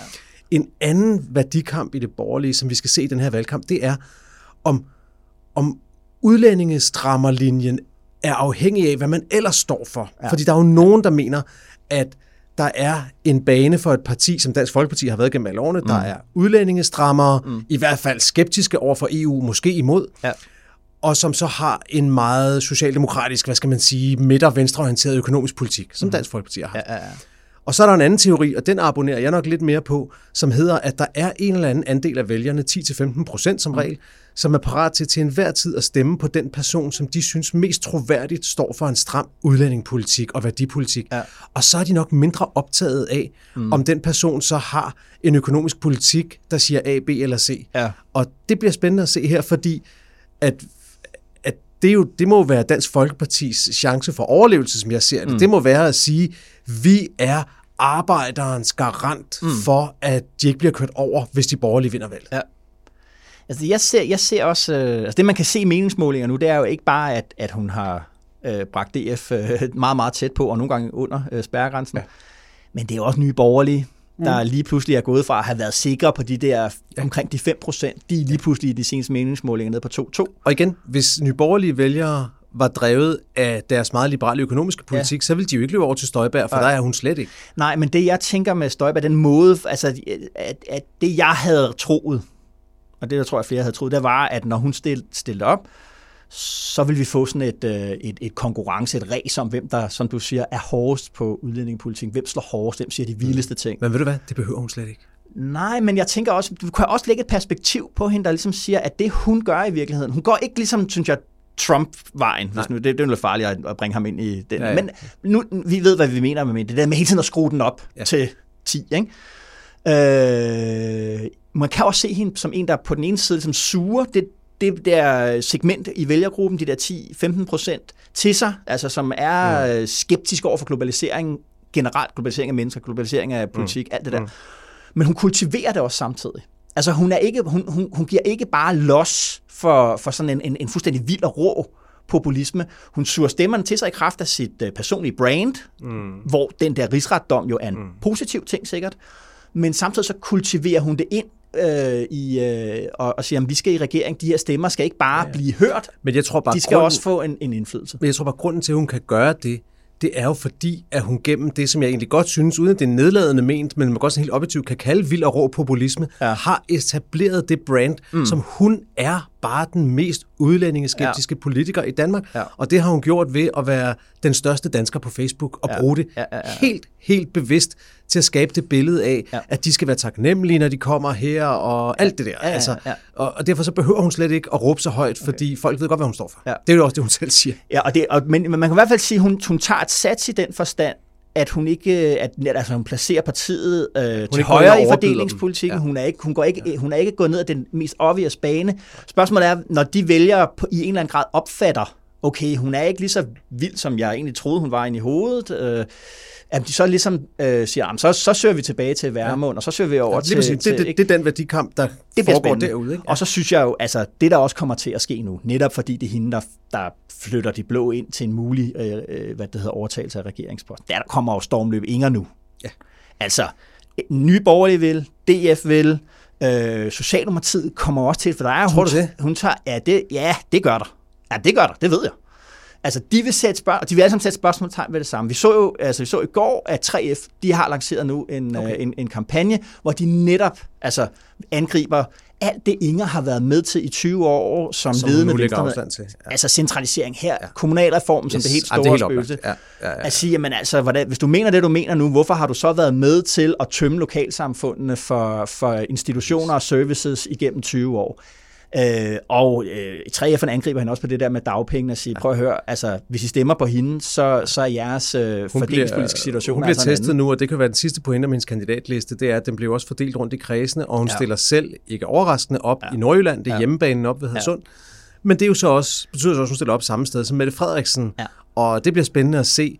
En anden værdikamp i det borgerlige, som vi skal se i den her valgkamp, det er, om, om udlændingestrammerlinjen er afhængig af, hvad man ellers står for. Ja. Fordi der er jo nogen, der mener, at der er en bane for et parti, som Dansk Folkeparti har været gennem alle årene. Mm. Der er udlændingestrammere, mm. i hvert fald skeptiske over for EU, måske imod. Ja. Og som så har en meget socialdemokratisk, hvad skal man sige, midt- og venstreorienteret økonomisk politik, som Dansk Folkeparti har haft. Ja, ja, ja. Og så er der en anden teori, og den abonnerer jeg nok lidt mere på, som hedder, at der er en eller anden andel af vælgerne, 10-15 procent som regel, som er parat til til enhver tid at stemme på den person, som de synes mest troværdigt står for en stram udlændingepolitik og værdipolitik. Ja. Og så er de nok mindre optaget af, mm. om den person så har en økonomisk politik, der siger A, B eller C. Ja. Og det bliver spændende at se her, fordi at at det, er jo, det må være Dansk Folkepartis chance for overlevelse, som jeg ser det. Mm. Det må være at sige, vi er arbejderens garant mm. for, at de ikke bliver kørt over, hvis de borgerlige vinder valget. Ja. Altså, jeg ser, jeg ser også... Øh, altså, det, man kan se i meningsmålinger nu, det er jo ikke bare, at, at hun har øh, bragt DF øh, meget, meget tæt på, og nogle gange under øh, spærregrænsen. Ja. Men det er også nye borgerlige, der lige pludselig er gået fra at have været sikre på de der omkring de 5 procent. De er lige pludselig i de seneste meningsmålinger nede på 2-2. Og igen, hvis nye borgerlige vælgere var drevet af deres meget liberale økonomiske politik, ja. så ville de jo ikke løbe over til Støjberg, for ja. der er hun slet ikke. Nej, men det jeg tænker med Støjberg, den måde, altså at, at det jeg havde troet, og det jeg tror jeg flere havde troet, det var, at når hun stillede, stillede op, så vil vi få sådan et, øh, et, et konkurrence, et race om, hvem der, som du siger, er hårdest på udlændingepolitikken. Hvem slår hårdest, hvem siger de vildeste ting. Men ved du hvad, det behøver hun slet ikke. Nej, men jeg tænker også, du kan også lægge et perspektiv på hende, der ligesom siger, at det hun gør i virkeligheden, hun går ikke ligesom, synes jeg, Trump-vejen. Hvis nu, det, det er jo lidt farligt at, bringe ham ind i den. Ja, Ja. Men nu, vi ved, hvad vi mener med det der med hele tiden at skrue den op ja. til 10. Ikke? Øh, man kan også se hende som en, der på den ene side som suger det, det der segment i vælgergruppen, de der 10-15 procent, til sig, altså som er ja. skeptisk over for globalisering, generelt globalisering af mennesker, globalisering af politik, mm. alt det der. Mm. Men hun kultiverer det også samtidig. Altså hun, er ikke, hun, hun, hun giver ikke bare los for, for sådan en, en, en fuldstændig vild og rå populisme. Hun suger stemmerne til sig i kraft af sit uh, personlige brand, mm. hvor den der rigsretdom jo er en mm. positiv ting sikkert, men samtidig så kultiverer hun det ind øh, i, øh, og, og siger, at vi skal i regering, de her stemmer skal ikke bare ja, ja. blive hørt, Men jeg tror bare, de skal grunden, også få en, en indflydelse. Men jeg tror bare, grunden til, at hun kan gøre det, det er jo fordi, at hun gennem det, som jeg egentlig godt synes, uden at det er nedladende ment, men man godt sådan helt objektivt kan kalde vild og rå populisme, ja. har etableret det brand, mm. som hun er bare den mest udlændingeskeptiske ja. politiker i Danmark. Ja. Og det har hun gjort ved at være den største dansker på Facebook og ja. bruge det ja, ja, ja. helt, helt bevidst til at skabe det billede af, ja. at de skal være taknemmelige, når de kommer her og alt det der. Ja, ja, altså, ja. Og, og derfor så behøver hun slet ikke at råbe så højt, okay. fordi folk ved godt, hvad hun står for. Ja. Det er jo også det, hun selv siger. Ja, og det, og, men, men man kan i hvert fald sige, at hun, hun tager et sats i den forstand, at hun ikke at, altså hun placerer partiet øh, til højre i fordelingspolitikken. Ja. Hun, er ikke, hun, går ikke, ja. hun er ikke gået ned ad den mest obvious bane. Spørgsmålet er, når de vælger på, i en eller anden grad opfatter, okay, hun er ikke lige så vild, som jeg egentlig troede, hun var inde i hovedet, øh, at de så ligesom øh, siger, så, så søger vi tilbage til Værmund, ja. og så søger vi over ja, til... til det, det, det er den værdikamp, der det foregår derude. Ikke? Ja. Og så synes jeg jo, altså det der også kommer til at ske nu, netop fordi det er hende, der, der flytter de blå ind til en mulig øh, øh hvad det hedder, overtagelse af regeringsposten. Der kommer jo stormløb Inger nu. Ja. Altså, Nye Borgerlige vil, DF vil, øh, Socialdemokratiet kommer også til, for der er... Tror hun, du det? Hun tager, ja, det, ja, det gør der. Ja, det gør der, det ved jeg. Altså, de vil sætte spørg- de vil alle sammen sætte spørgsmålstegn ved det samme. Vi så jo altså, vi så i går, at 3F de har lanceret nu en, okay. øh, en, en kampagne, hvor de netop altså, angriber alt det, Inger har været med til i 20 år som, som ledende venstre. Til. Ja. Altså centralisering her, ja. kommunalreformen yes. som det helt store ja, det spøgelse. Ja. Ja, ja, ja. At sige, jamen, altså, hvordan, hvis du mener det, du mener nu, hvorfor har du så været med til at tømme lokalsamfundene for, for institutioner og services igennem 20 år? Øh, og øh, 3F'erne angriber hende også på det der med dagpenge og siger, prøv at høre, altså, hvis I stemmer på hende, så, så er jeres øh, fordelingspolitiske situation Hun bliver altså testet nu, og det kan være den sidste pointe om hendes kandidatliste, det er, at den bliver også fordelt rundt i kredsene, og hun ja. stiller selv, ikke overraskende, op ja. i Nordjylland, det er ja. hjemmebanen op ved Hadsund. Ja. Men det er jo så også, betyder så også, at hun stiller op samme sted som Mette Frederiksen. Ja. Og det bliver spændende at se,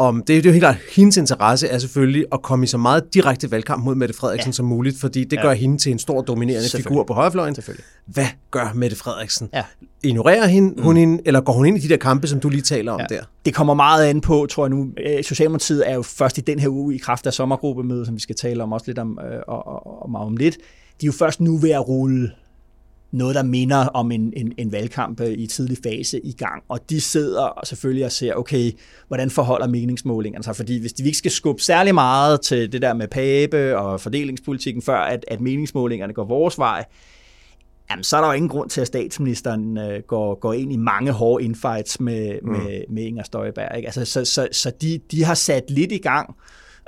om, det, er jo helt klart, hendes interesse er selvfølgelig at komme i så meget direkte valgkamp mod Mette Frederiksen ja. som muligt, fordi det ja. gør hende til en stor dominerende figur på højrefløjen. Hvad gør Mette Frederiksen? Ja. Ignorerer hende, mm. hun hende, eller går hun ind i de der kampe, som du lige taler om ja. der? Det kommer meget an på, tror jeg nu. Øh, Socialdemokratiet er jo først i den her uge i kraft af sommergruppemødet, som vi skal tale om også lidt om, øh, og, og, og, om lidt. De er jo først nu ved at rulle noget, der minder om en, en, en valgkamp øh, i tidlig fase i gang. Og de sidder selvfølgelig og ser, okay, hvordan forholder meningsmålingerne sig? Fordi hvis de ikke skal skubbe særlig meget til det der med Pape og fordelingspolitikken, før at, at meningsmålingerne går vores vej, jamen, så er der jo ingen grund til, at statsministeren øh, går, går ind i mange hårde infights med, mm. med, med Inger Støjberg. Ikke? Altså, så så, så de, de har sat lidt i gang,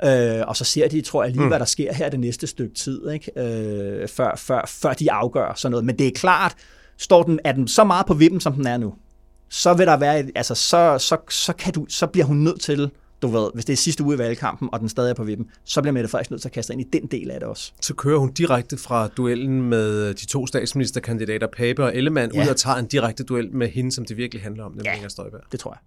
Øh, og så ser de, tror jeg, lige, mm. hvad der sker her det næste stykke tid, ikke? Øh, før, før, før de afgør sådan noget. Men det er klart, står den, er den så meget på vippen, som den er nu, så vil der være, altså så, så, så, kan du, så bliver hun nødt til, du ved, hvis det er sidste uge i valgkampen, og den stadig er på vippen, så bliver Mette Frederiksen nødt til at kaste ind i den del af det også. Så kører hun direkte fra duellen med de to statsministerkandidater, Pape og Ellemann, ja. ud og tager en direkte duel med hende, som det virkelig handler om, nemlig ja, Inger Støjberg. det tror jeg.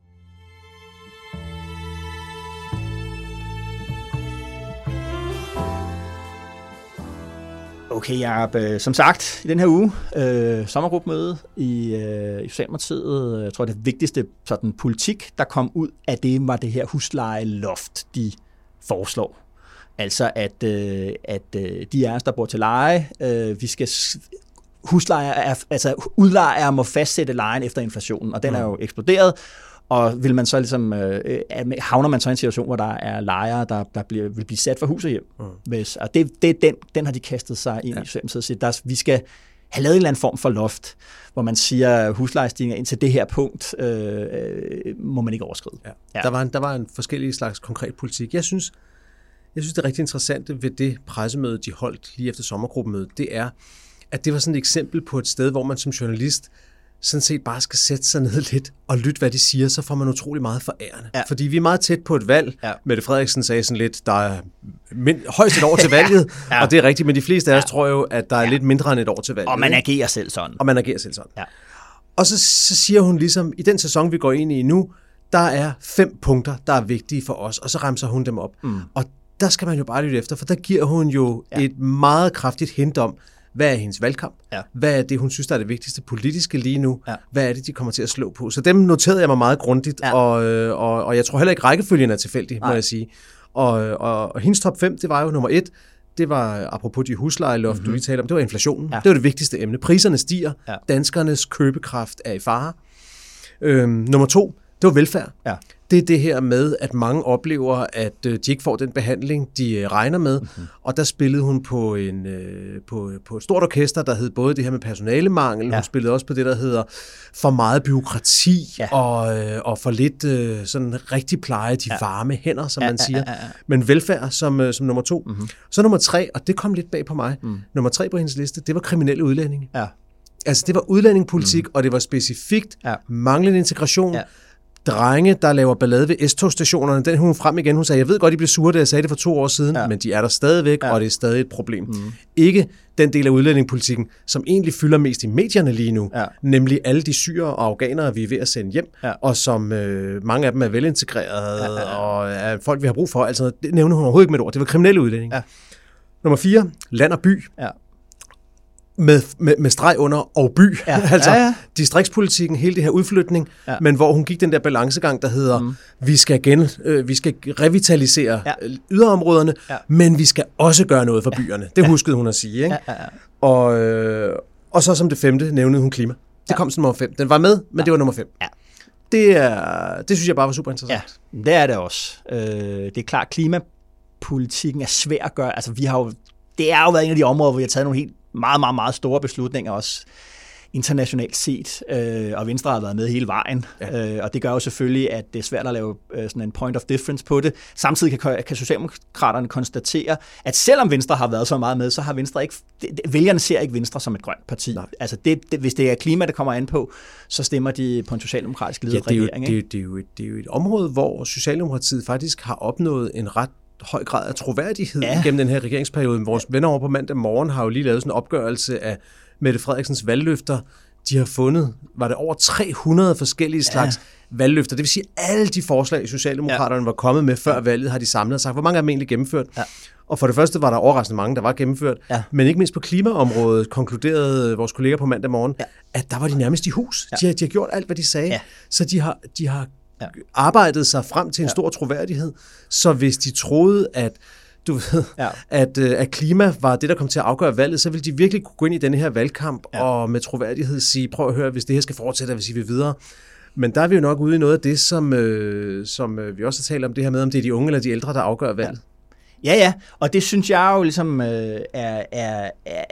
Okay, Jacob. Øh, som sagt, i den her uge, øh, sommergruppemøde i, øh, i Socialdemokratiet, jeg tror, det vigtigste sådan, politik, der kom ud af det, var det her huslejeloft, de foreslår. Altså, at, øh, at øh, de af os, der bor til leje, øh, vi skal huslejer er, altså udlejere må fastsætte lejen efter inflationen, og den er jo eksploderet, og vil man så ligesom, øh, øh havner man så i en situation, hvor der er lejere, der, der bliver, vil blive sat for hus og hjem. Mm. Hvis, og det, det, den, den har de kastet sig ind ja. i så Der, vi skal have lavet en eller anden form for loft, hvor man siger, huslejestigninger indtil det her punkt øh, øh, må man ikke overskride. Ja. Ja. Der, var en, der var en forskellig slags konkret politik. Jeg synes, jeg synes, det er rigtig interessant ved det pressemøde, de holdt lige efter sommergruppemødet, det er, at det var sådan et eksempel på et sted, hvor man som journalist sådan set bare skal sætte sig ned lidt og lytte, hvad de siger, så får man utrolig meget forærende. Ja. Fordi vi er meget tæt på et valg. Ja. Mette Frederiksen sagde sådan lidt, der er mind- højst et år til valget, ja. og det er rigtigt, men de fleste af os ja. tror jo, at der er ja. lidt mindre end et år til valget. Og man agerer selv sådan. Og man agerer selv sådan. Ja. Og så, så siger hun ligesom, i den sæson, vi går ind i nu, der er fem punkter, der er vigtige for os, og så remser hun dem op. Mm. Og der skal man jo bare lytte efter, for der giver hun jo ja. et meget kraftigt hint om, hvad er hendes valgkamp? Ja. Hvad er det, hun synes, der er det vigtigste politiske lige nu? Ja. Hvad er det, de kommer til at slå på? Så dem noterede jeg mig meget grundigt, ja. og, øh, og, og jeg tror heller ikke, rækkefølgen er tilfældig, Nej. må jeg sige. Og, og, og hendes top 5, det var jo nummer et, det var, apropos de huslejeloft, mm-hmm. du mhm. lige talte om, det var inflationen. Ja. Det var det vigtigste emne. Priserne stiger, ja. danskernes købekraft er i fare. Øhm, nummer to, det var velfærd. Ja. Det er det her med, at mange oplever, at øh, de ikke får den behandling, de øh, regner med. Mm-hmm. Og der spillede hun på, en, øh, på, på et stort orkester, der hed både det her med personalemangel, ja. hun spillede også på det, der hedder for meget byråkrati ja. og, og for lidt sådan rigtig pleje de ja. varme hænder, som ja, man siger. Ja, ja, ja. Men velfærd som, som nummer to. Mm-hmm. Så nummer tre, og det kom lidt bag på mig, mm. nummer tre på hendes liste, det var kriminelle udlændinge. Ja. Altså det var udlændingepolitik, mm. og det var specifikt ja. manglende integration, ja drenge, der laver ballade ved S-togstationerne, den hun frem igen. Hun sagde, jeg ved godt, I blev sure, da jeg sagde det for to år siden, ja. men de er der stadigvæk, ja. og det er stadig et problem. Mm. Ikke den del af udlændingepolitikken, som egentlig fylder mest i medierne lige nu, ja. nemlig alle de syre og afghanere, vi er ved at sende hjem, ja. og som øh, mange af dem er velintegrerede, ja, ja, ja. og er folk, vi har brug for. Altså, det nævner hun overhovedet ikke med et ord. Det var kriminelle udlændinge. Ja. Nummer 4, land og by. Ja med, med, med streg under og by. Ja. altså ja, ja. distriktspolitikken, hele det her udflytning, ja. men hvor hun gik den der balancegang, der hedder, mm. vi skal gen, øh, vi skal revitalisere ja. yderområderne, ja. men vi skal også gøre noget for ja. byerne. Det ja. huskede hun at sige. Ikke? Ja, ja, ja. Og, øh, og så som det femte nævnede hun klima. Det ja. kom som nummer fem. Den var med, men ja. det var nummer fem. Ja. Det, er, det synes jeg bare var super interessant. Ja, det er det også. Øh, det er klart, klimapolitikken er svær at gøre. Altså, vi har jo, det er jo været en af de områder, hvor vi har taget nogle helt meget, meget, meget store beslutninger også internationalt set, øh, og Venstre har været med hele vejen, ja. øh, og det gør jo selvfølgelig, at det er svært at lave øh, sådan en point of difference på det. Samtidig kan, kan Socialdemokraterne konstatere, at selvom Venstre har været så meget med, så har Venstre ikke, det, vælgerne ser ikke Venstre som et grønt parti. Nej. Altså det, det, hvis det er klima, der kommer an på, så stemmer de på en socialdemokratisk ledet ja, det er jo, regering. Det, er, det, er jo et, det er jo et område, hvor Socialdemokratiet faktisk har opnået en ret høj grad af troværdighed ja. gennem den her regeringsperiode. Vores venner over på mandag morgen har jo lige lavet sådan en opgørelse af Mette Frederiksens valgløfter. De har fundet, var det over 300 forskellige slags ja. valgløfter. Det vil sige, alle de forslag, Socialdemokraterne ja. var kommet med før valget, har de samlet og sagt, hvor mange er dem egentlig gennemført. Ja. Og for det første var der overraskende mange, der var gennemført. Ja. Men ikke mindst på klimaområdet konkluderede vores kolleger på mandag morgen, ja. at der var de nærmest i hus. Ja. De, har, de har gjort alt, hvad de sagde. Ja. Så de har, de har ja. arbejdet sig frem til en ja. stor troværdighed. Så hvis de troede, at du ved, ja. at, øh, at klima var det, der kom til at afgøre valget, så ville de virkelig kunne gå ind i denne her valgkamp ja. og med troværdighed sige, prøv at høre, hvis det her skal fortsætte, hvis I vil videre. Men der er vi jo nok ude i noget af det, som, øh, som øh, vi også har talt om, det her med, om det er de unge eller de ældre, der afgør valget. Ja, ja, og det synes jeg jo ligesom øh, er, er, er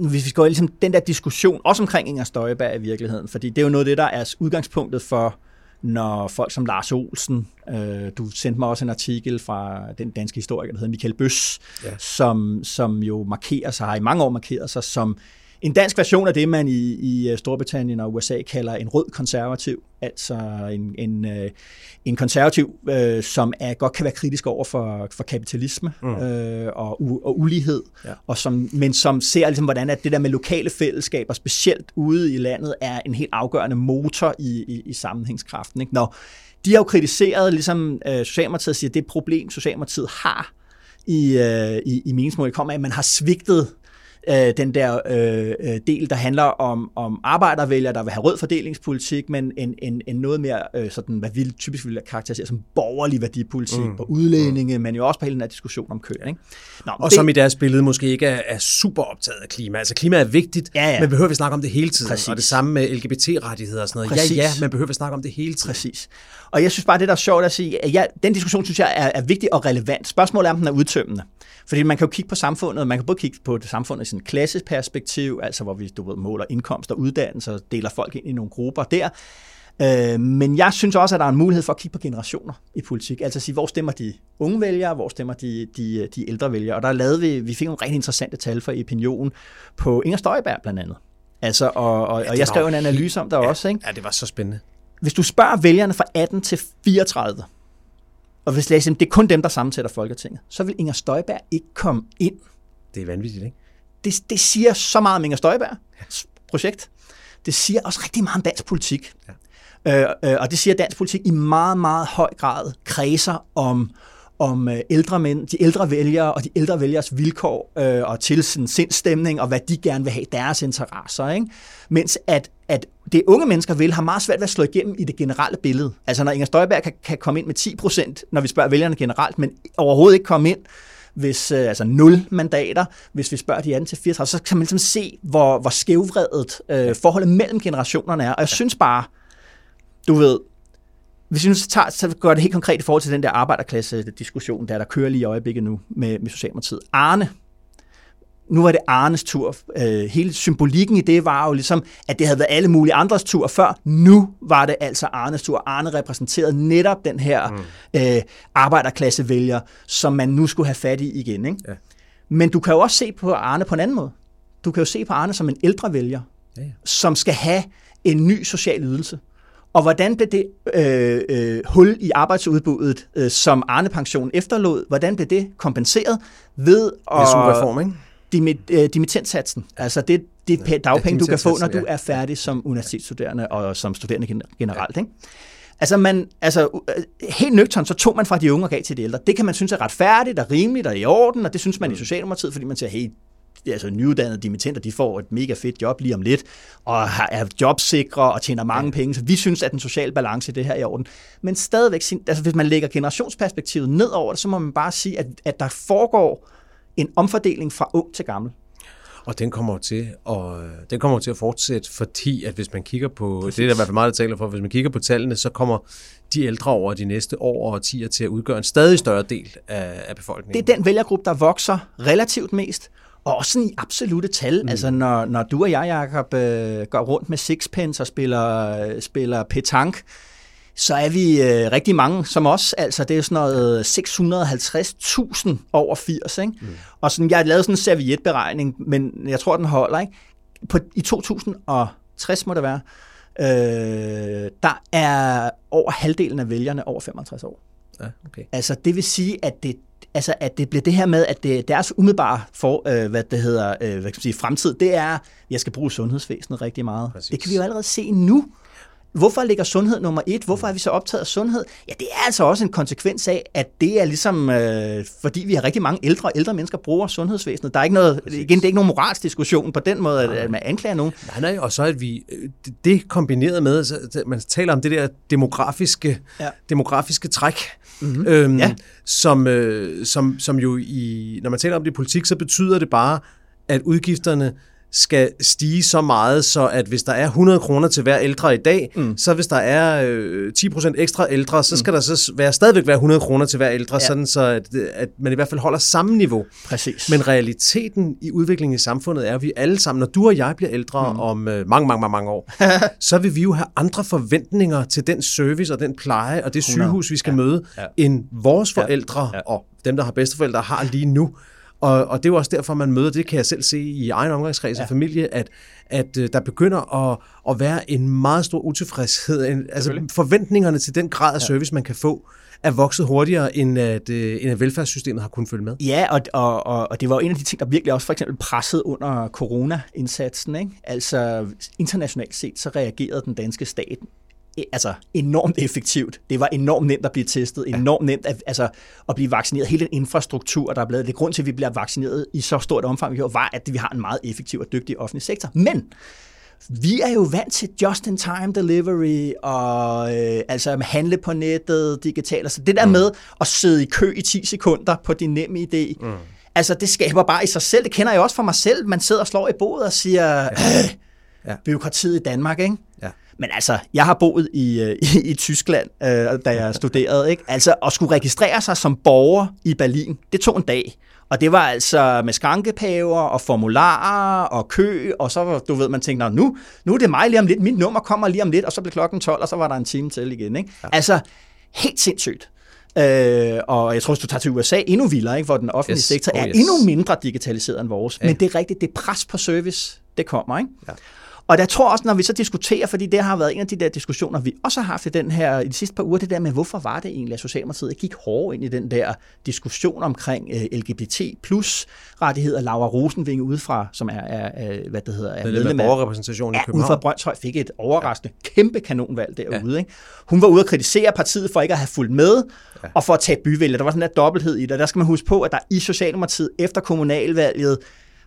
hvis vi går ligesom den der diskussion, også omkring Inger Støjberg i virkeligheden, fordi det er jo noget af det, der er udgangspunktet for når folk som Lars Olsen, øh, du sendte mig også en artikel fra den danske historiker, der hedder Michael Bøs, ja. som, som jo markerer sig, har i mange år markeret sig som en dansk version af det, man i, i øh, Storbritannien og USA kalder en rød konservativ, altså en, en, øh, en konservativ, øh, som er, godt kan være kritisk over for, for kapitalisme mm. øh, og, u, og ulighed, ja. og som, men som ser ligesom, hvordan at det der med lokale fællesskaber, specielt ude i landet, er en helt afgørende motor i, i, i sammenhængskraften. Ikke? Når de har jo kritiseret, ligesom øh, Socialdemokratiet siger, det problem, Socialdemokratiet har i, øh, i, i meningsmål, kommer af, at man har svigtet øh, den der øh, øh, del, der handler om, om arbejdervælgere, der vil have rød fordelingspolitik, men en, en, en noget mere, øh, sådan, hvad vi typisk vil karakterisere som borgerlig værdipolitik mm. på udlændinge, mm. men jo også på hele den her diskussion om køer. Ikke? Nå, og det, som i deres billede måske ikke er, er super optaget af klima. Altså klima er vigtigt, ja, ja. men behøver vi snakke om det hele tiden. Præcis. Og det samme med LGBT-rettigheder og sådan noget. Præcis. Ja, ja, man behøver vi snakke om det hele tiden. Præcis. Og jeg synes bare, det der er sjovt at sige, at ja, den diskussion synes jeg er, er vigtig og relevant. Spørgsmålet er, om den er udtømmende. Fordi man kan jo kigge på samfundet, man kan både kigge på det samfundet i sådan et klasseperspektiv, altså hvor vi du ved, måler indkomst og uddannelse og deler folk ind i nogle grupper der. Øh, men jeg synes også, at der er en mulighed for at kigge på generationer i politik. Altså at sige, hvor stemmer de unge vælgere, hvor stemmer de, de, de ældre vælgere. Og der lavede vi, vi fik nogle rigtig interessante tal for opinion på Inger Støjberg blandt andet. Altså, og, og, ja, og jeg skrev en analyse om der ja, også. Ikke? Ja, det var så spændende. Hvis du spørger vælgerne fra 18 til 34, og hvis det er kun dem, der sammensætter Folketinget, så vil Inger Støjberg ikke komme ind. Det er vanvittigt, ikke? Det, det siger så meget om Inger Støjbergs projekt. Det siger også rigtig meget om dansk politik. Ja. Øh, øh, og det siger, at dansk politik i meget, meget høj grad kredser om, om øh, ældre mænd, de ældre vælgere og de ældre vælgers vilkår øh, og til sin sindstemning og hvad de gerne vil have deres interesser. Ikke? Mens at, at det unge mennesker vil, har meget svært ved at slå igennem i det generelle billede. Altså når Inger Støjberg kan, kan komme ind med 10 procent, når vi spørger vælgerne generelt, men overhovedet ikke komme ind, hvis, øh, altså 0 mandater, hvis vi spørger de anden til 34, så kan man ligesom se, hvor, hvor skævvredet øh, forholdet mellem generationerne er. Og jeg synes bare, du ved, hvis vi nu så, tager, så gør det helt konkret i forhold til den der arbejderklasse-diskussion, der, der kører lige i øjeblikket nu med, med Socialdemokratiet. Arne, nu var det Arnes tur. Øh, hele symbolikken i det var jo ligesom, at det havde været alle mulige andres tur før. Nu var det altså Arnes tur. Arne repræsenterede netop den her mm. øh, arbejderklassevælger, som man nu skulle have fat i igen. Ikke? Ja. Men du kan jo også se på Arne på en anden måde. Du kan jo se på Arne som en ældre vælger, ja, ja. som skal have en ny social ydelse. Og hvordan blev det øh, øh, hul i arbejdsudbuddet, øh, som Arne Pension efterlod, hvordan blev det kompenseret ved at... SU-reform, ikke? Dimit, øh, dimittentsatsen. Altså det, det ja, dagpenge, du kan få, når du er færdig som universitetsstuderende og som studerende generelt. Ikke? Altså, man, altså helt nøgtern, så tog man fra de unge og gav til de ældre. Det kan man synes er retfærdigt og rimeligt og i orden, og det synes man mm. i Socialdemokratiet, fordi man siger, hey, altså nyuddannede dimittenter, de får et mega fedt job lige om lidt, og er jobsikre og tjener mange penge, så vi synes, at den sociale balance i det her er i orden. Men stadigvæk, altså hvis man lægger generationsperspektivet ned over det, så må man bare sige, at, at der foregår en omfordeling fra ung til gammel. Og den kommer til at, den kommer til at fortsætte, fordi at hvis man kigger på, Præcis. det er der i hvert fald meget, der taler for, hvis man kigger på tallene, så kommer de ældre over de næste år og årtier til at udgøre en stadig større del af, af befolkningen. Det er den vælgergruppe, der vokser relativt mest, og også i absolute tal. Mm. Altså når, når du og jeg, Jacob, øh, går rundt med sixpence og spiller, spiller petanque, så er vi øh, rigtig mange som os. Altså, det er sådan noget 650.000 over 80, ikke? Mm. Og sådan, jeg har lavet sådan en servietberegning, men jeg tror, den holder, ikke? På, I 2060 må det være, øh, der er over halvdelen af vælgerne over 55 år. Ja, okay. Altså, det vil sige, at det, altså, at det bliver det her med, at det, deres umiddelbare for, øh, hvad det hedder, øh, hvad kan man sige, fremtid, det er, jeg skal bruge sundhedsvæsenet rigtig meget. Præcis. Det kan vi jo allerede se nu. Hvorfor ligger sundhed nummer et? Hvorfor er vi så optaget af sundhed? Ja, det er altså også en konsekvens af, at det er ligesom, øh, fordi vi har rigtig mange ældre og ældre mennesker bruger sundhedsvæsenet. Der er ikke noget, igen, det er ikke nogen moralsk diskussion på den måde, at, at man anklager nogen. Nej, nej, og så at vi, det kombineret med, så, man taler om det der demografiske, ja. demografiske træk, mm-hmm. øhm, ja. som, øh, som, som jo i, når man taler om det i politik, så betyder det bare, at udgifterne skal stige så meget, så at hvis der er 100 kroner til hver ældre i dag, mm. så hvis der er øh, 10% ekstra ældre, så skal mm. der så være, stadigvæk være 100 kroner til hver ældre, ja. sådan så at, at man i hvert fald holder samme niveau. Præcis. Men realiteten i udviklingen i samfundet er, at vi alle sammen, når du og jeg bliver ældre mm. om øh, mange, mange, mange, mange år, så vil vi jo have andre forventninger til den service og den pleje og det sygehus, vi skal ja. møde, ja. end vores forældre ja. Ja. og dem, der har bedsteforældre, har lige nu. Og, og det er jo også derfor, man møder, det kan jeg selv se i egen omgangskreds ja. og familie, at, at øh, der begynder at, at være en meget stor utilfredshed. En, altså forventningerne til den grad af service, man kan få, er vokset hurtigere, end at, øh, end at velfærdssystemet har kunnet følge med. Ja, og, og, og, og det var en af de ting, der virkelig også for eksempel pressede under corona-indsatsen. Ikke? Altså internationalt set, så reagerede den danske stat altså enormt effektivt. Det var enormt nemt at blive testet, enormt nemt at, altså, at blive vaccineret. Hele den infrastruktur, der er blevet, det grund til, at vi bliver vaccineret i så stort omfang, var, at vi har en meget effektiv og dygtig offentlig sektor. Men vi er jo vant til just-in-time delivery og øh, altså handle på nettet, digitalt. Altså det der mm. med at sidde i kø i 10 sekunder på din nemme idé, mm. altså det skaber bare i sig selv, det kender jeg også for mig selv, man sidder og slår i bordet og siger, ja. Øh, ja. byråkratiet i Danmark, ikke? Men altså, jeg har boet i, øh, i, i Tyskland, øh, da jeg studerede, ikke? Altså, at skulle registrere sig som borger i Berlin, det tog en dag. Og det var altså med skankepaver og formularer og kø, og så, du ved, man tænkte, nu, nu er det mig lige om lidt, mit nummer kommer lige om lidt, og så blev klokken 12, og så var der en time til igen, ikke? Ja. Altså, helt sindssygt. Øh, og jeg tror, hvis du tager til USA, endnu vildere, ikke? hvor den offentlige yes. sektor oh, er yes. endnu mindre digitaliseret end vores. Ja. Men det er rigtigt, det pres på service, det kommer. Ikke? Ja. Og jeg tror også, når vi så diskuterer, fordi det har været en af de der diskussioner, vi også har haft i den her i de sidste par uger, det der med, hvorfor var det egentlig, at Socialdemokratiet gik hårdt ind i den der diskussion omkring uh, LGBT plus rettigheder. Laura Rosenving udefra, som er, er, hvad det hedder, er medlem af borgerrepræsentationen i København. Ja, ude fra Brøndshøj fik et overraskende ja. kæmpe kanonvalg derude. Ja. Ikke? Hun var ude at kritisere partiet for ikke at have fulgt med, ja. og for at tage byvælger. Der var sådan en dobbelthed i det. Der skal man huske på, at der i Socialdemokratiet efter kommunalvalget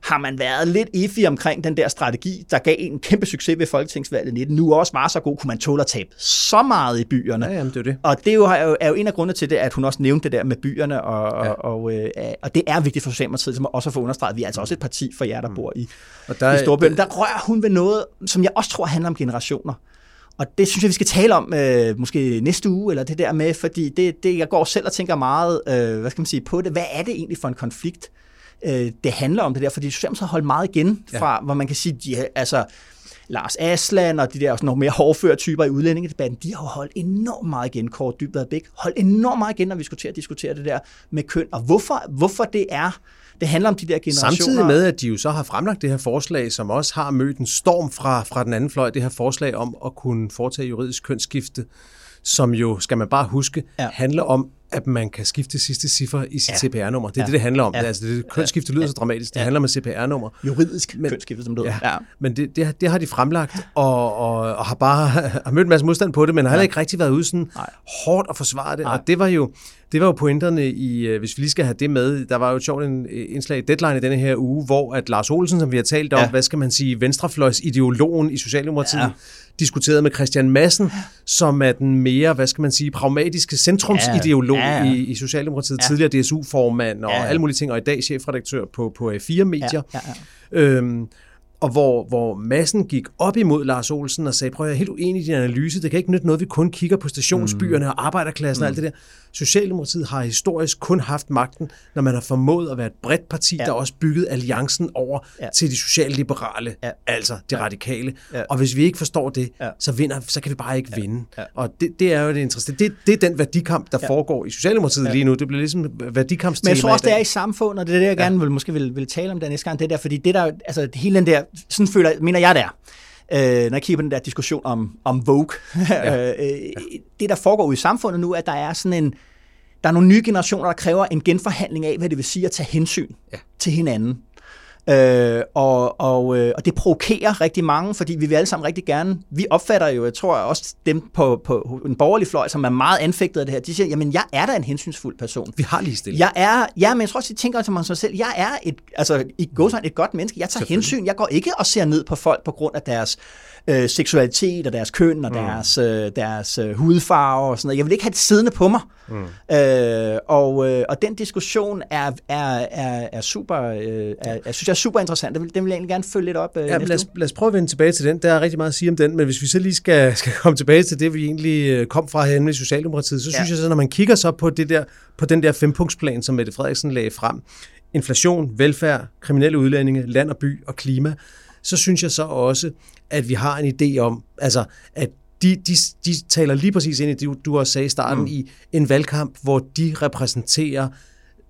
har man været lidt iffy omkring den der strategi, der gav en kæmpe succes ved Folketingsvalget 19. Nu også var så god, kunne man tåle at tabe så meget i byerne. Ja, jamen, det er det. Og det er jo, er, jo, en af grundene til det, at hun også nævnte det der med byerne, og, ja. og, og, øh, og det er vigtigt for Socialdemokratiet, som også at få understreget, at vi er altså også et parti for jer, der mm. bor i, og der, i Storbyen. Der rører hun ved noget, som jeg også tror handler om generationer. Og det synes jeg, vi skal tale om øh, måske næste uge, eller det der med, fordi det, det, jeg går selv og tænker meget, øh, hvad skal man sige, på det. Hvad er det egentlig for en konflikt, øh, det handler om det der? Fordi Socialdemokratiet har holdt meget igen fra, ja. hvor man kan sige, de, altså, Lars Asland og de der sådan nogle mere hårdføre typer i udlændingedebatten, de har holdt enormt meget igen, Kåre Dybvad Bæk, holdt enormt meget igen, når vi skulle til at diskutere det der med køn, og hvorfor, hvorfor det er, det handler om de der generationer. Samtidig med, at de jo så har fremlagt det her forslag, som også har mødt en storm fra, fra den anden fløj, det her forslag om at kunne foretage juridisk kønsskifte, som jo, skal man bare huske, ja. handler om, at man kan skifte sidste cifre i sit ja. CPR-nummer. Det er ja. det, det handler om. Ja. Det, altså, det, kønsskifte lyder ja. så dramatisk. Det ja. handler om CPR-nummer. Juridisk men, kønsskifte, som det ja. ja. Men det, det, det har de fremlagt, og, og, og har bare har mødt en masse modstand på det, men har heller ikke rigtig været ude sådan Nej. hårdt at forsvare det. Nej. Og det var jo det var jo pointerne i, øh, hvis vi lige skal have det med, der var jo et sjovt indslag i Deadline i denne her uge, hvor at Lars Olsen, som vi har talt om, ja. hvad skal man sige, venstrefløjs ideologen i Socialdemokratiet, ja diskuteret med Christian Madsen, som er den mere, hvad skal man sige, pragmatiske centrumsideolog ja, ja. I, i Socialdemokratiet, ja. tidligere DSU-formand og ja, ja. alle mulige ting, og i dag chefredaktør på, på A4-medier. Ja, ja, ja. Øhm, og hvor, hvor massen gik op imod Lars Olsen og sagde, prøv jeg er helt uenig i din analyse, det kan ikke nytte noget, vi kun kigger på stationsbyerne mm. og arbejderklassen mm. og alt det der. Socialdemokratiet har historisk kun haft magten, når man har formået at være et bredt parti, ja. der også bygget alliancen over ja. til de socialliberale, ja. altså de ja. radikale. Ja. Og hvis vi ikke forstår det, ja. så, vinder, så kan vi bare ikke ja. vinde. Ja. Og det, det er jo det interessante. Det, det er den værdikamp, der ja. foregår i Socialdemokratiet ja. lige nu. Det bliver ligesom værdikampstema. Men jeg tror også, det er i samfundet, og det er det, jeg gerne vil, måske vil, vil tale om der næste gang, det der, fordi det der, altså hele den der, sådan føler, mener jeg der, øh, når jeg kigger på den der diskussion om, om Vogue. Ja. øh, det, der foregår ude i samfundet nu, at der er sådan en, der er nogle nye generationer, der kræver en genforhandling af, hvad det vil sige at tage hensyn ja. til hinanden. Øh, og, og, øh, og det provokerer rigtig mange, fordi vi vil alle sammen rigtig gerne, vi opfatter jo, jeg tror også dem på, på en borgerlig fløj, som er meget anfægtet af det her, de siger, jamen jeg er da en hensynsfuld person. Vi har lige stillet. Jeg er, ja, men jeg tror også, de tænker til sig selv, jeg er et, altså i godsøjne et godt menneske, jeg tager hensyn, jeg går ikke og ser ned på folk på grund af deres øh, seksualitet og deres køn og mm. deres, øh, deres øh, hudfarve og sådan noget. Jeg vil ikke have det siddende på mig. Mm. Øh, og, øh, og den diskussion er, er, er, er super, øh, er, jeg synes jeg er super interessant. Den vil, den vil jeg egentlig gerne følge lidt op. Øh, ja, lad, os, lad os prøve at vende tilbage til den. Der er rigtig meget at sige om den, men hvis vi så lige skal, skal komme tilbage til det, vi egentlig øh, kom fra herinde i Socialdemokratiet, så ja. synes jeg så, når man kigger så på, det der, på den der fempunktsplan, som Mette Frederiksen lagde frem, inflation, velfærd, kriminelle udlændinge, land og by og klima, så synes jeg så også, at vi har en idé om, altså, at de, de, de taler lige præcis ind i det, du også sagde i starten, mm. i en valgkamp, hvor de repræsenterer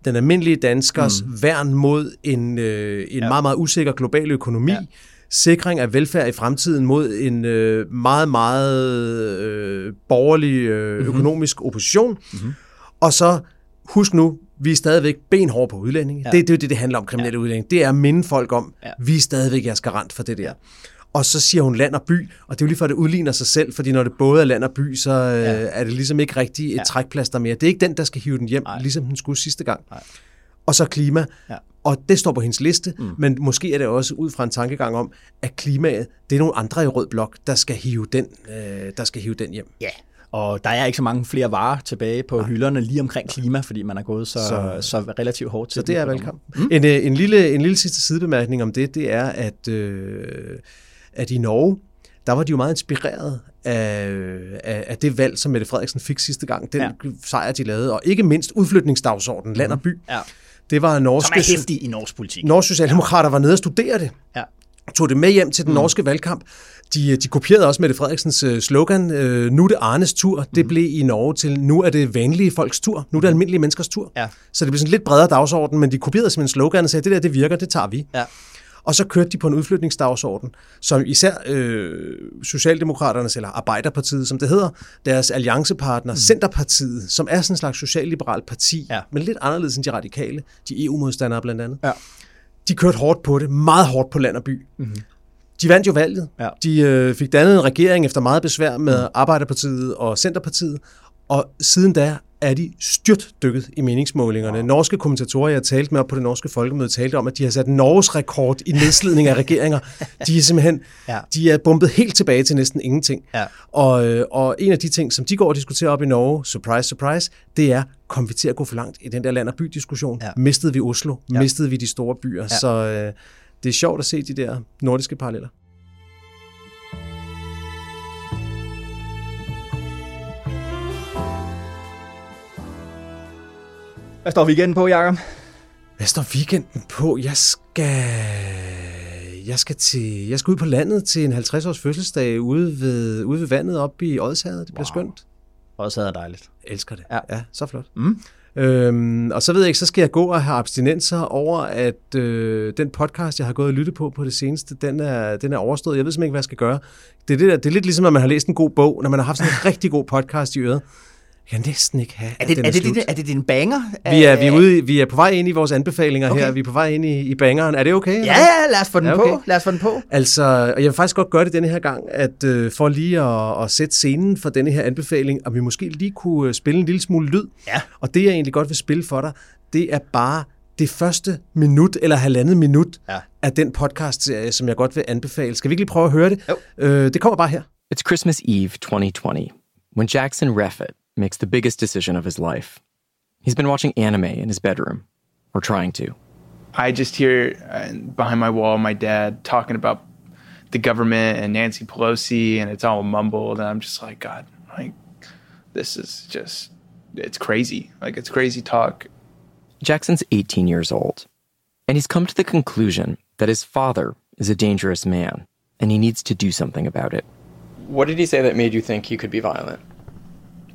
den almindelige danskers mm. værn mod en, øh, en ja. meget, meget usikker global økonomi, ja. sikring af velfærd i fremtiden mod en øh, meget, meget øh, borgerlig øh, mm-hmm. økonomisk opposition, mm-hmm. og så husk nu, vi er stadigvæk benhårde på udlændinge. Ja. Det, det er jo det, det handler om, kriminelle ja. udlændinge. Det er at minde folk om, ja. vi er stadigvæk jeres garant for det der. Og så siger hun land og by, og det er jo lige for, at det udligner sig selv, fordi når det både er land og by, så øh, ja. er det ligesom ikke rigtig et ja. trækplaster mere. Det er ikke den, der skal hive den hjem, Nej. ligesom den skulle sidste gang. Nej. Og så klima. Ja. Og det står på hendes liste, mm. men måske er det også ud fra en tankegang om, at klimaet, det er nogle andre i rød blok, der skal hive den, øh, der skal hive den hjem. Ja, og der er ikke så mange flere varer tilbage på Nej. hylderne lige omkring klima, fordi man er gået så, så, så relativt hårdt til Så det er velkommen. Mm. En, øh, en, lille, en lille sidste sidebemærkning om det, det er, at, øh, at i Norge, der var de jo meget inspireret af, af, af det valg, som Mette Frederiksen fik sidste gang. Den ja. sejr, de lavede, og ikke mindst udflytningsdagsordenen, land og by. Ja. Det var norske... Som er hæftig i norsk politik. Norske socialdemokrater ja. var nede og studere det. Ja tog det med hjem til den mm. norske valgkamp. De, de kopierede også Mette Frederiksens øh, slogan, øh, nu er det Arnes tur. Mm. Det blev i Norge til, nu er det vanlige folks tur. Nu er det mm. almindelige menneskers tur. Ja. Så det blev sådan lidt bredere dagsorden, men de kopierede simpelthen slogan og sagde, det der, det virker, det tager vi. Ja. Og så kørte de på en udflytningsdagsorden, som især øh, Socialdemokraternes, eller Arbejderpartiet, som det hedder, deres alliancepartner, mm. Centerpartiet, som er sådan en slags socialliberalt parti, ja. men lidt anderledes end de radikale, de EU-modstandere blandt andet. Ja de kørte hårdt på det, meget hårdt på land og by. Mm-hmm. De vandt jo valget. Ja. De øh, fik dannet en regering efter meget besvær med mm. Arbejderpartiet og Centerpartiet, og siden da er de styrt dykket i meningsmålingerne. Wow. Norske kommentatorer, jeg har talt med op på det norske folkemøde, talte om, at de har sat Norges rekord i nedslidning af regeringer. De er simpelthen ja. de er bumpet helt tilbage til næsten ingenting. Ja. Og, øh, og en af de ting, som de går og diskuterer op i Norge, surprise, surprise, det er, kom vi til at gå for langt i den der land- og by-diskussion? Ja. Mistede vi Oslo? Ja. Mistede vi de store byer? Ja. Så øh, det er sjovt at se de der nordiske paralleller. Hvad står weekenden på, Jakob? Hvad står weekenden på? Jeg skal... Jeg skal, til, jeg skal ud på landet til en 50-års fødselsdag ude ved, ude ved vandet oppe i Odshavet. Det bliver wow. skønt. Odshavet er dejligt. Jeg elsker det. Ja. ja, så flot. Mm. Øhm, og så ved jeg ikke, så skal jeg gå og have abstinenser over, at øh, den podcast, jeg har gået og lyttet på på det seneste, den er, den er overstået. Jeg ved simpelthen ikke, hvad jeg skal gøre. Det er, det, der, det er lidt ligesom, når man har læst en god bog, når man har haft sådan en rigtig god podcast i øret. Jeg kan næsten ikke have, Er det, den er, det, slut. det, er det din banger? Vi er, vi, er ude, i- vi er på vej ind i vores anbefalinger okay. Her. Vi er på vej ind i, i bangeren. Er det okay? eller Ja, ja, lad os få den Ja, okay. på. Lad os få den på. Altså, og jeg vil faktisk godt gøre det denne her gang, at øh, for lige at, at sætte scenen for denne her anbefaling, og vi måske lige kunne øh, spille en lille smule lyd. Ja. Og det, jeg egentlig godt vil spille for dig, det er bare det første minut eller halvandet minut Ja. af den podcast-serie, som jeg godt vil anbefale. Skal vi ikke lige prøve at høre det? Jo. Øh, det kommer bare her. It's Christmas Eve 2020 when Jackson Reffett makes the biggest decision of his life. He's been watching anime in his bedroom, or trying to. I just hear uh, behind my wall my dad talking about the government and Nancy Pelosi, and it's all mumbled. And I'm just like, God, like, this is just, it's crazy. Like, it's crazy talk. Jackson's 18 years old, and he's come to the conclusion that his father is a dangerous man, and he needs to do something about it. What did he say that made you think he could be violent?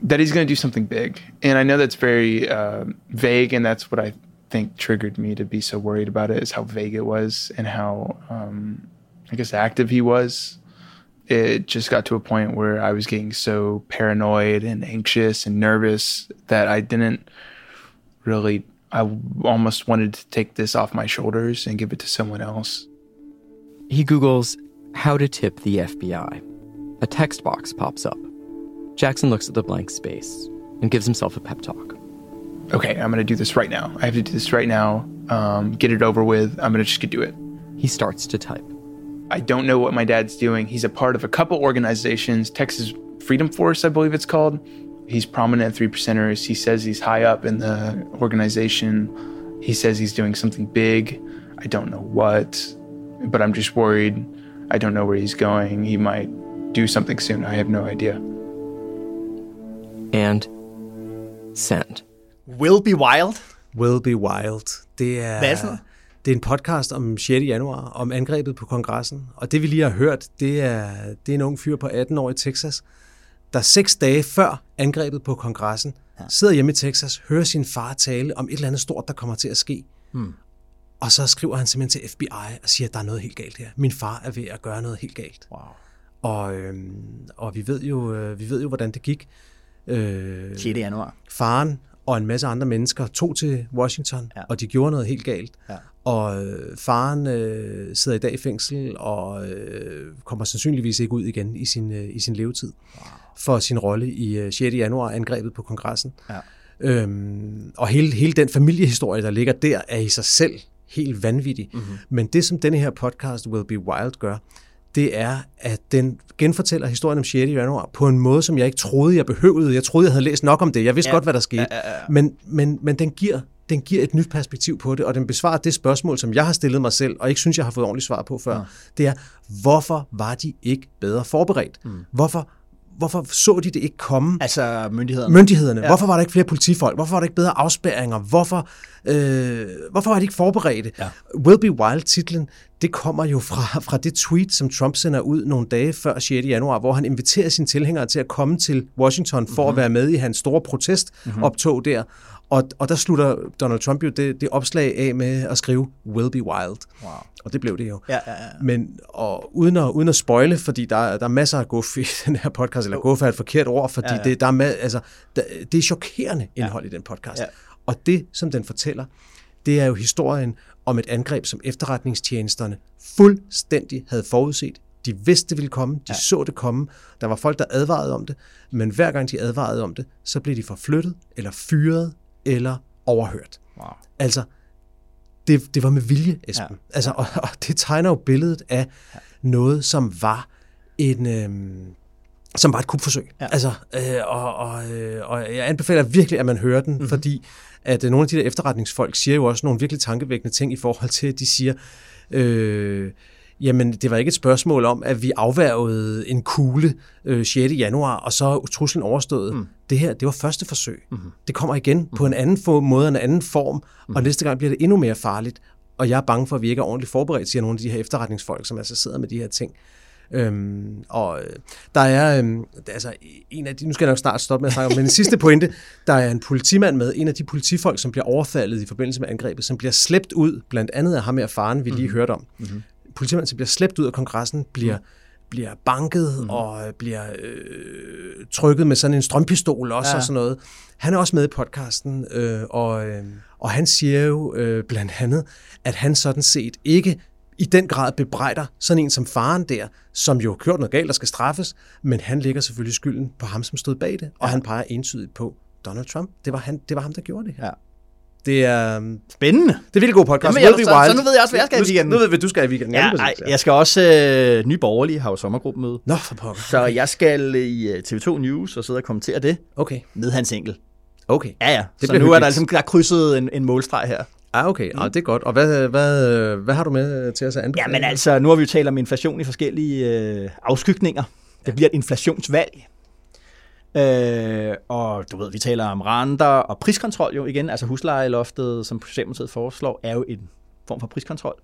That he's going to do something big. And I know that's very uh, vague, and that's what I think triggered me to be so worried about it is how vague it was and how, um, I guess, active he was. It just got to a point where I was getting so paranoid and anxious and nervous that I didn't really, I almost wanted to take this off my shoulders and give it to someone else. He Googles how to tip the FBI. A text box pops up. Jackson looks at the blank space and gives himself a pep talk. Okay, I'm going to do this right now. I have to do this right now. Um, get it over with. I'm going to just do it. He starts to type. I don't know what my dad's doing. He's a part of a couple organizations, Texas Freedom Force, I believe it's called. He's prominent Three Percenters. He says he's high up in the organization. He says he's doing something big. I don't know what, but I'm just worried. I don't know where he's going. He might do something soon. I have no idea. And send. Will Be Wild. Will Be Wild. Det er, Hvad er det det er en podcast om 6. januar, om angrebet på kongressen. Og det vi lige har hørt, det er, det er en ung fyr på 18 år i Texas, der seks dage før angrebet på kongressen, ja. sidder hjemme i Texas, hører sin far tale om et eller andet stort, der kommer til at ske. Hmm. Og så skriver han simpelthen til FBI og siger, at der er noget helt galt her. Min far er ved at gøre noget helt galt. Wow. Og, øhm, og vi, ved jo, øh, vi ved jo, hvordan det gik. Øh, 6. januar. faren og en masse andre mennesker tog til Washington, ja. Og de gjorde noget helt galt. Ja. Og øh, faren øh, sidder i dag i fængsel og øh, kommer sandsynligvis ikke ud igen i sin, øh, i sin levetid wow. for sin rolle i øh, 6. januar angrebet på kongressen. Ja. Øhm, og hele, hele den familiehistorie, der ligger der, er i sig selv helt vanvittig. Mm-hmm. Men det, som denne her podcast Will Be Wild gør, det er, at den genfortæller historien om 6. januar på en måde, som jeg ikke troede, jeg behøvede. Jeg troede, jeg havde læst nok om det. Jeg vidste ja. godt, hvad der skete. Ja, ja, ja. Men, men, men den, giver, den giver et nyt perspektiv på det, og den besvarer det spørgsmål, som jeg har stillet mig selv, og ikke synes, jeg har fået ordentligt svar på før. Ja. Det er, hvorfor var de ikke bedre forberedt? Mm. Hvorfor, hvorfor så de det ikke komme? Altså myndighederne. Myndighederne. Ja. Hvorfor var der ikke flere politifolk? Hvorfor var der ikke bedre afspærringer? Hvorfor, øh, hvorfor var de ikke forberedte? Ja. Will Be Wild-titlen, det kommer jo fra, fra det tweet, som Trump sender ud nogle dage før 6. januar, hvor han inviterer sine tilhængere til at komme til Washington for mm-hmm. at være med i hans store protestoptog der. Og, og der slutter Donald Trump jo det, det opslag af med at skrive Will Be Wild. Wow. Og det blev det jo. Ja, ja, ja. Men og uden, at, uden at spoile, fordi der, er- der er masser af guf i den her podcast, eller guf er et forkert ord, fordi ja, ja. Det, der er altså, der, det er chokerende indhold ja. i den podcast. Ja. Og det, som den fortæller, det er jo historien om et angreb, som efterretningstjenesterne fuldstændig havde forudset. De vidste, det ville komme. De ja. så det komme. Der var folk, der advarede om det. Men hver gang de advarede om det, så blev de forflyttet, eller fyret, eller overhørt. Wow. Altså, det, det var med vilje, Esben. Ja. Altså, og, og det tegner jo billedet af ja. noget, som var en... Øhm, som var et kupforsøg. Ja. Altså, øh, og, og, øh, og jeg anbefaler virkelig, at man hører den, mm-hmm. fordi at øh, nogle af de der efterretningsfolk siger jo også nogle virkelig tankevækkende ting i forhold til, at de siger, øh, Jamen, det var ikke et spørgsmål om, at vi afværgede en kugle øh, 6. januar, og så truslen overstået. Mm. Det her, det var første forsøg. Mm. Det kommer igen mm. på en anden måde, en anden form, mm. og næste gang bliver det endnu mere farligt. Og jeg er bange for, at vi ikke er ordentligt forberedt, siger nogle af de her efterretningsfolk, som altså sidder med de her ting. Øhm, og øh, der er, øhm, altså en af de, nu skal jeg nok snart stoppe med at snakke om, men den sidste pointe, der er en politimand med, en af de politifolk, som bliver overfaldet i forbindelse med angrebet, som bliver slæbt ud, blandt andet af ham her faren, vi lige mm-hmm. hørte om. Mm-hmm. Politimanden, som bliver slæbt ud af kongressen, bliver mm bliver banket mm. og øh, bliver øh, trykket med sådan en strømpistol også ja. og sådan noget. Han er også med i podcasten, øh, og, øh, og han siger jo øh, blandt andet, at han sådan set ikke i den grad bebrejder sådan en som faren der, som jo har gjort noget galt og skal straffes, men han lægger selvfølgelig skylden på ham, som stod bag det, og ja. han peger entydigt på Donald Trump. Det var, han, det var ham, der gjorde det. Ja. Det er um, spændende. Det er virkelig god podcast. Jamen, jeg, så, så, nu ved jeg også, hvad jeg skal nu, i weekenden. Nu ved vi, hvad du skal i weekenden. Ja, ej, jeg skal også... Øh, Nye Borgerlige har jo sommergruppemøde. Nå, for pokker. Så jeg skal i øh, TV2 News og sidde og kommentere det. Okay. Med hans enkel. Okay. Ja, ja. Det så nu hyggeligt. er der ligesom der er krydset en, en målstreg her. Ah, okay. Mm. Ah, det er godt. Og hvad, hvad, hvad har du med til os at anbefale? Jamen altså, nu har vi jo talt om inflation i forskellige øh, afskygninger. Det bliver et inflationsvalg. Øh, og du ved, vi taler om renter og priskontrol jo igen. Altså huslejeloftet, som Socialdemokratiet foreslår, er jo en form for priskontrol.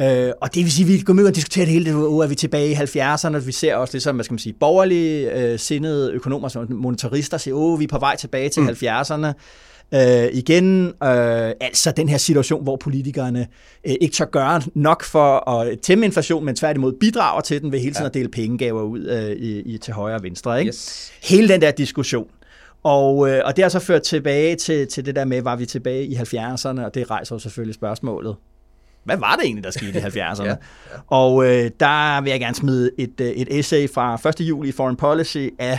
Øh, og det vil sige, at vi går med og diskuterer det hele det er vi tilbage i 70'erne, vi ser også ligesom, hvad skal man sige, borgerlige øh, sindede økonomer, som monetarister siger, åh, vi er på vej tilbage til mm. 70'erne. Øh, igen, øh, altså den her situation, hvor politikerne øh, ikke tør gøre nok for at tæmme inflation, men tværtimod bidrager til den ved hele tiden ja. at dele pengegaver ud øh, i, i, til højre og venstre. Ikke? Yes. Hele den der diskussion. Og, øh, og det har så ført tilbage til, til det der med, var vi tilbage i 70'erne, og det rejser jo selvfølgelig spørgsmålet. Hvad var det egentlig, der skete i 70'erne? ja, ja. Og øh, der vil jeg gerne smide et, øh, et essay fra 1. juli i Foreign Policy af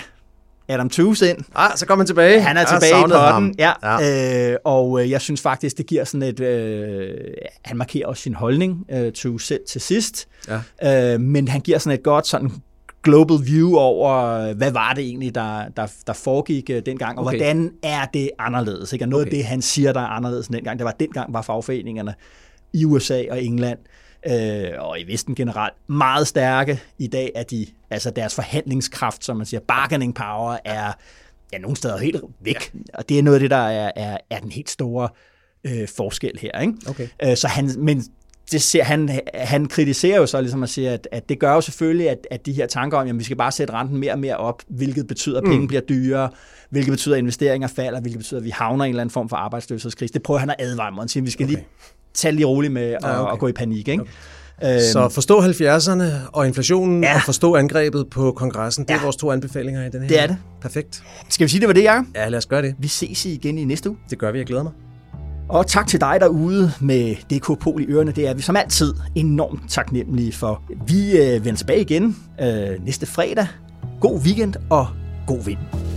Adam Tooze ind. Ah, så kommer han tilbage. Han er jeg tilbage i potten. Ja, ja. Øh, og øh, jeg synes faktisk, det giver sådan et... Øh, han markerer også sin holdning øh, to selv til sidst. Ja. Øh, men han giver sådan et godt sådan global view over, hvad var det egentlig, der, der, der foregik øh, dengang, og okay. hvordan er det anderledes? Ikke? Og noget okay. af det, han siger, der er anderledes end dengang, det var dengang var fagforeningerne i USA og England øh, og i Vesten generelt, meget stærke. I dag er de, altså deres forhandlingskraft, som man siger, bargaining power, er ja, nogle steder helt væk. Ja. Og det er noget af det, der er, er, er den helt store øh, forskel her. Ikke? Okay. Øh, så han, men det ser, han, han kritiserer jo så ligesom at sige, at, at det gør jo selvfølgelig, at, at de her tanker om, at vi skal bare sætte renten mere og mere op, hvilket betyder, at penge mm. bliver dyrere, hvilket betyder, at investeringer falder, hvilket betyder, at vi havner i en eller anden form for arbejdsløshedskrise. Det prøver han at advare mod. Han siger, at vi skal okay. lige tage lige roligt med at, ja, okay. at gå i panik. Ikke? Okay. Øhm, så forstå 70'erne og inflationen ja. og forstå angrebet på kongressen. Det er ja. vores to anbefalinger i den her. Det er det. Perfekt. Skal vi sige, det var det, Jacob? Ja, lad os gøre det. Vi ses igen i næste uge. Det gør vi, jeg glæder mig. Og tak til dig derude med DK Pol i ørerne. Det er vi som altid enormt taknemmelige for. Vi øh, vender tilbage igen øh, næste fredag. God weekend og god vind.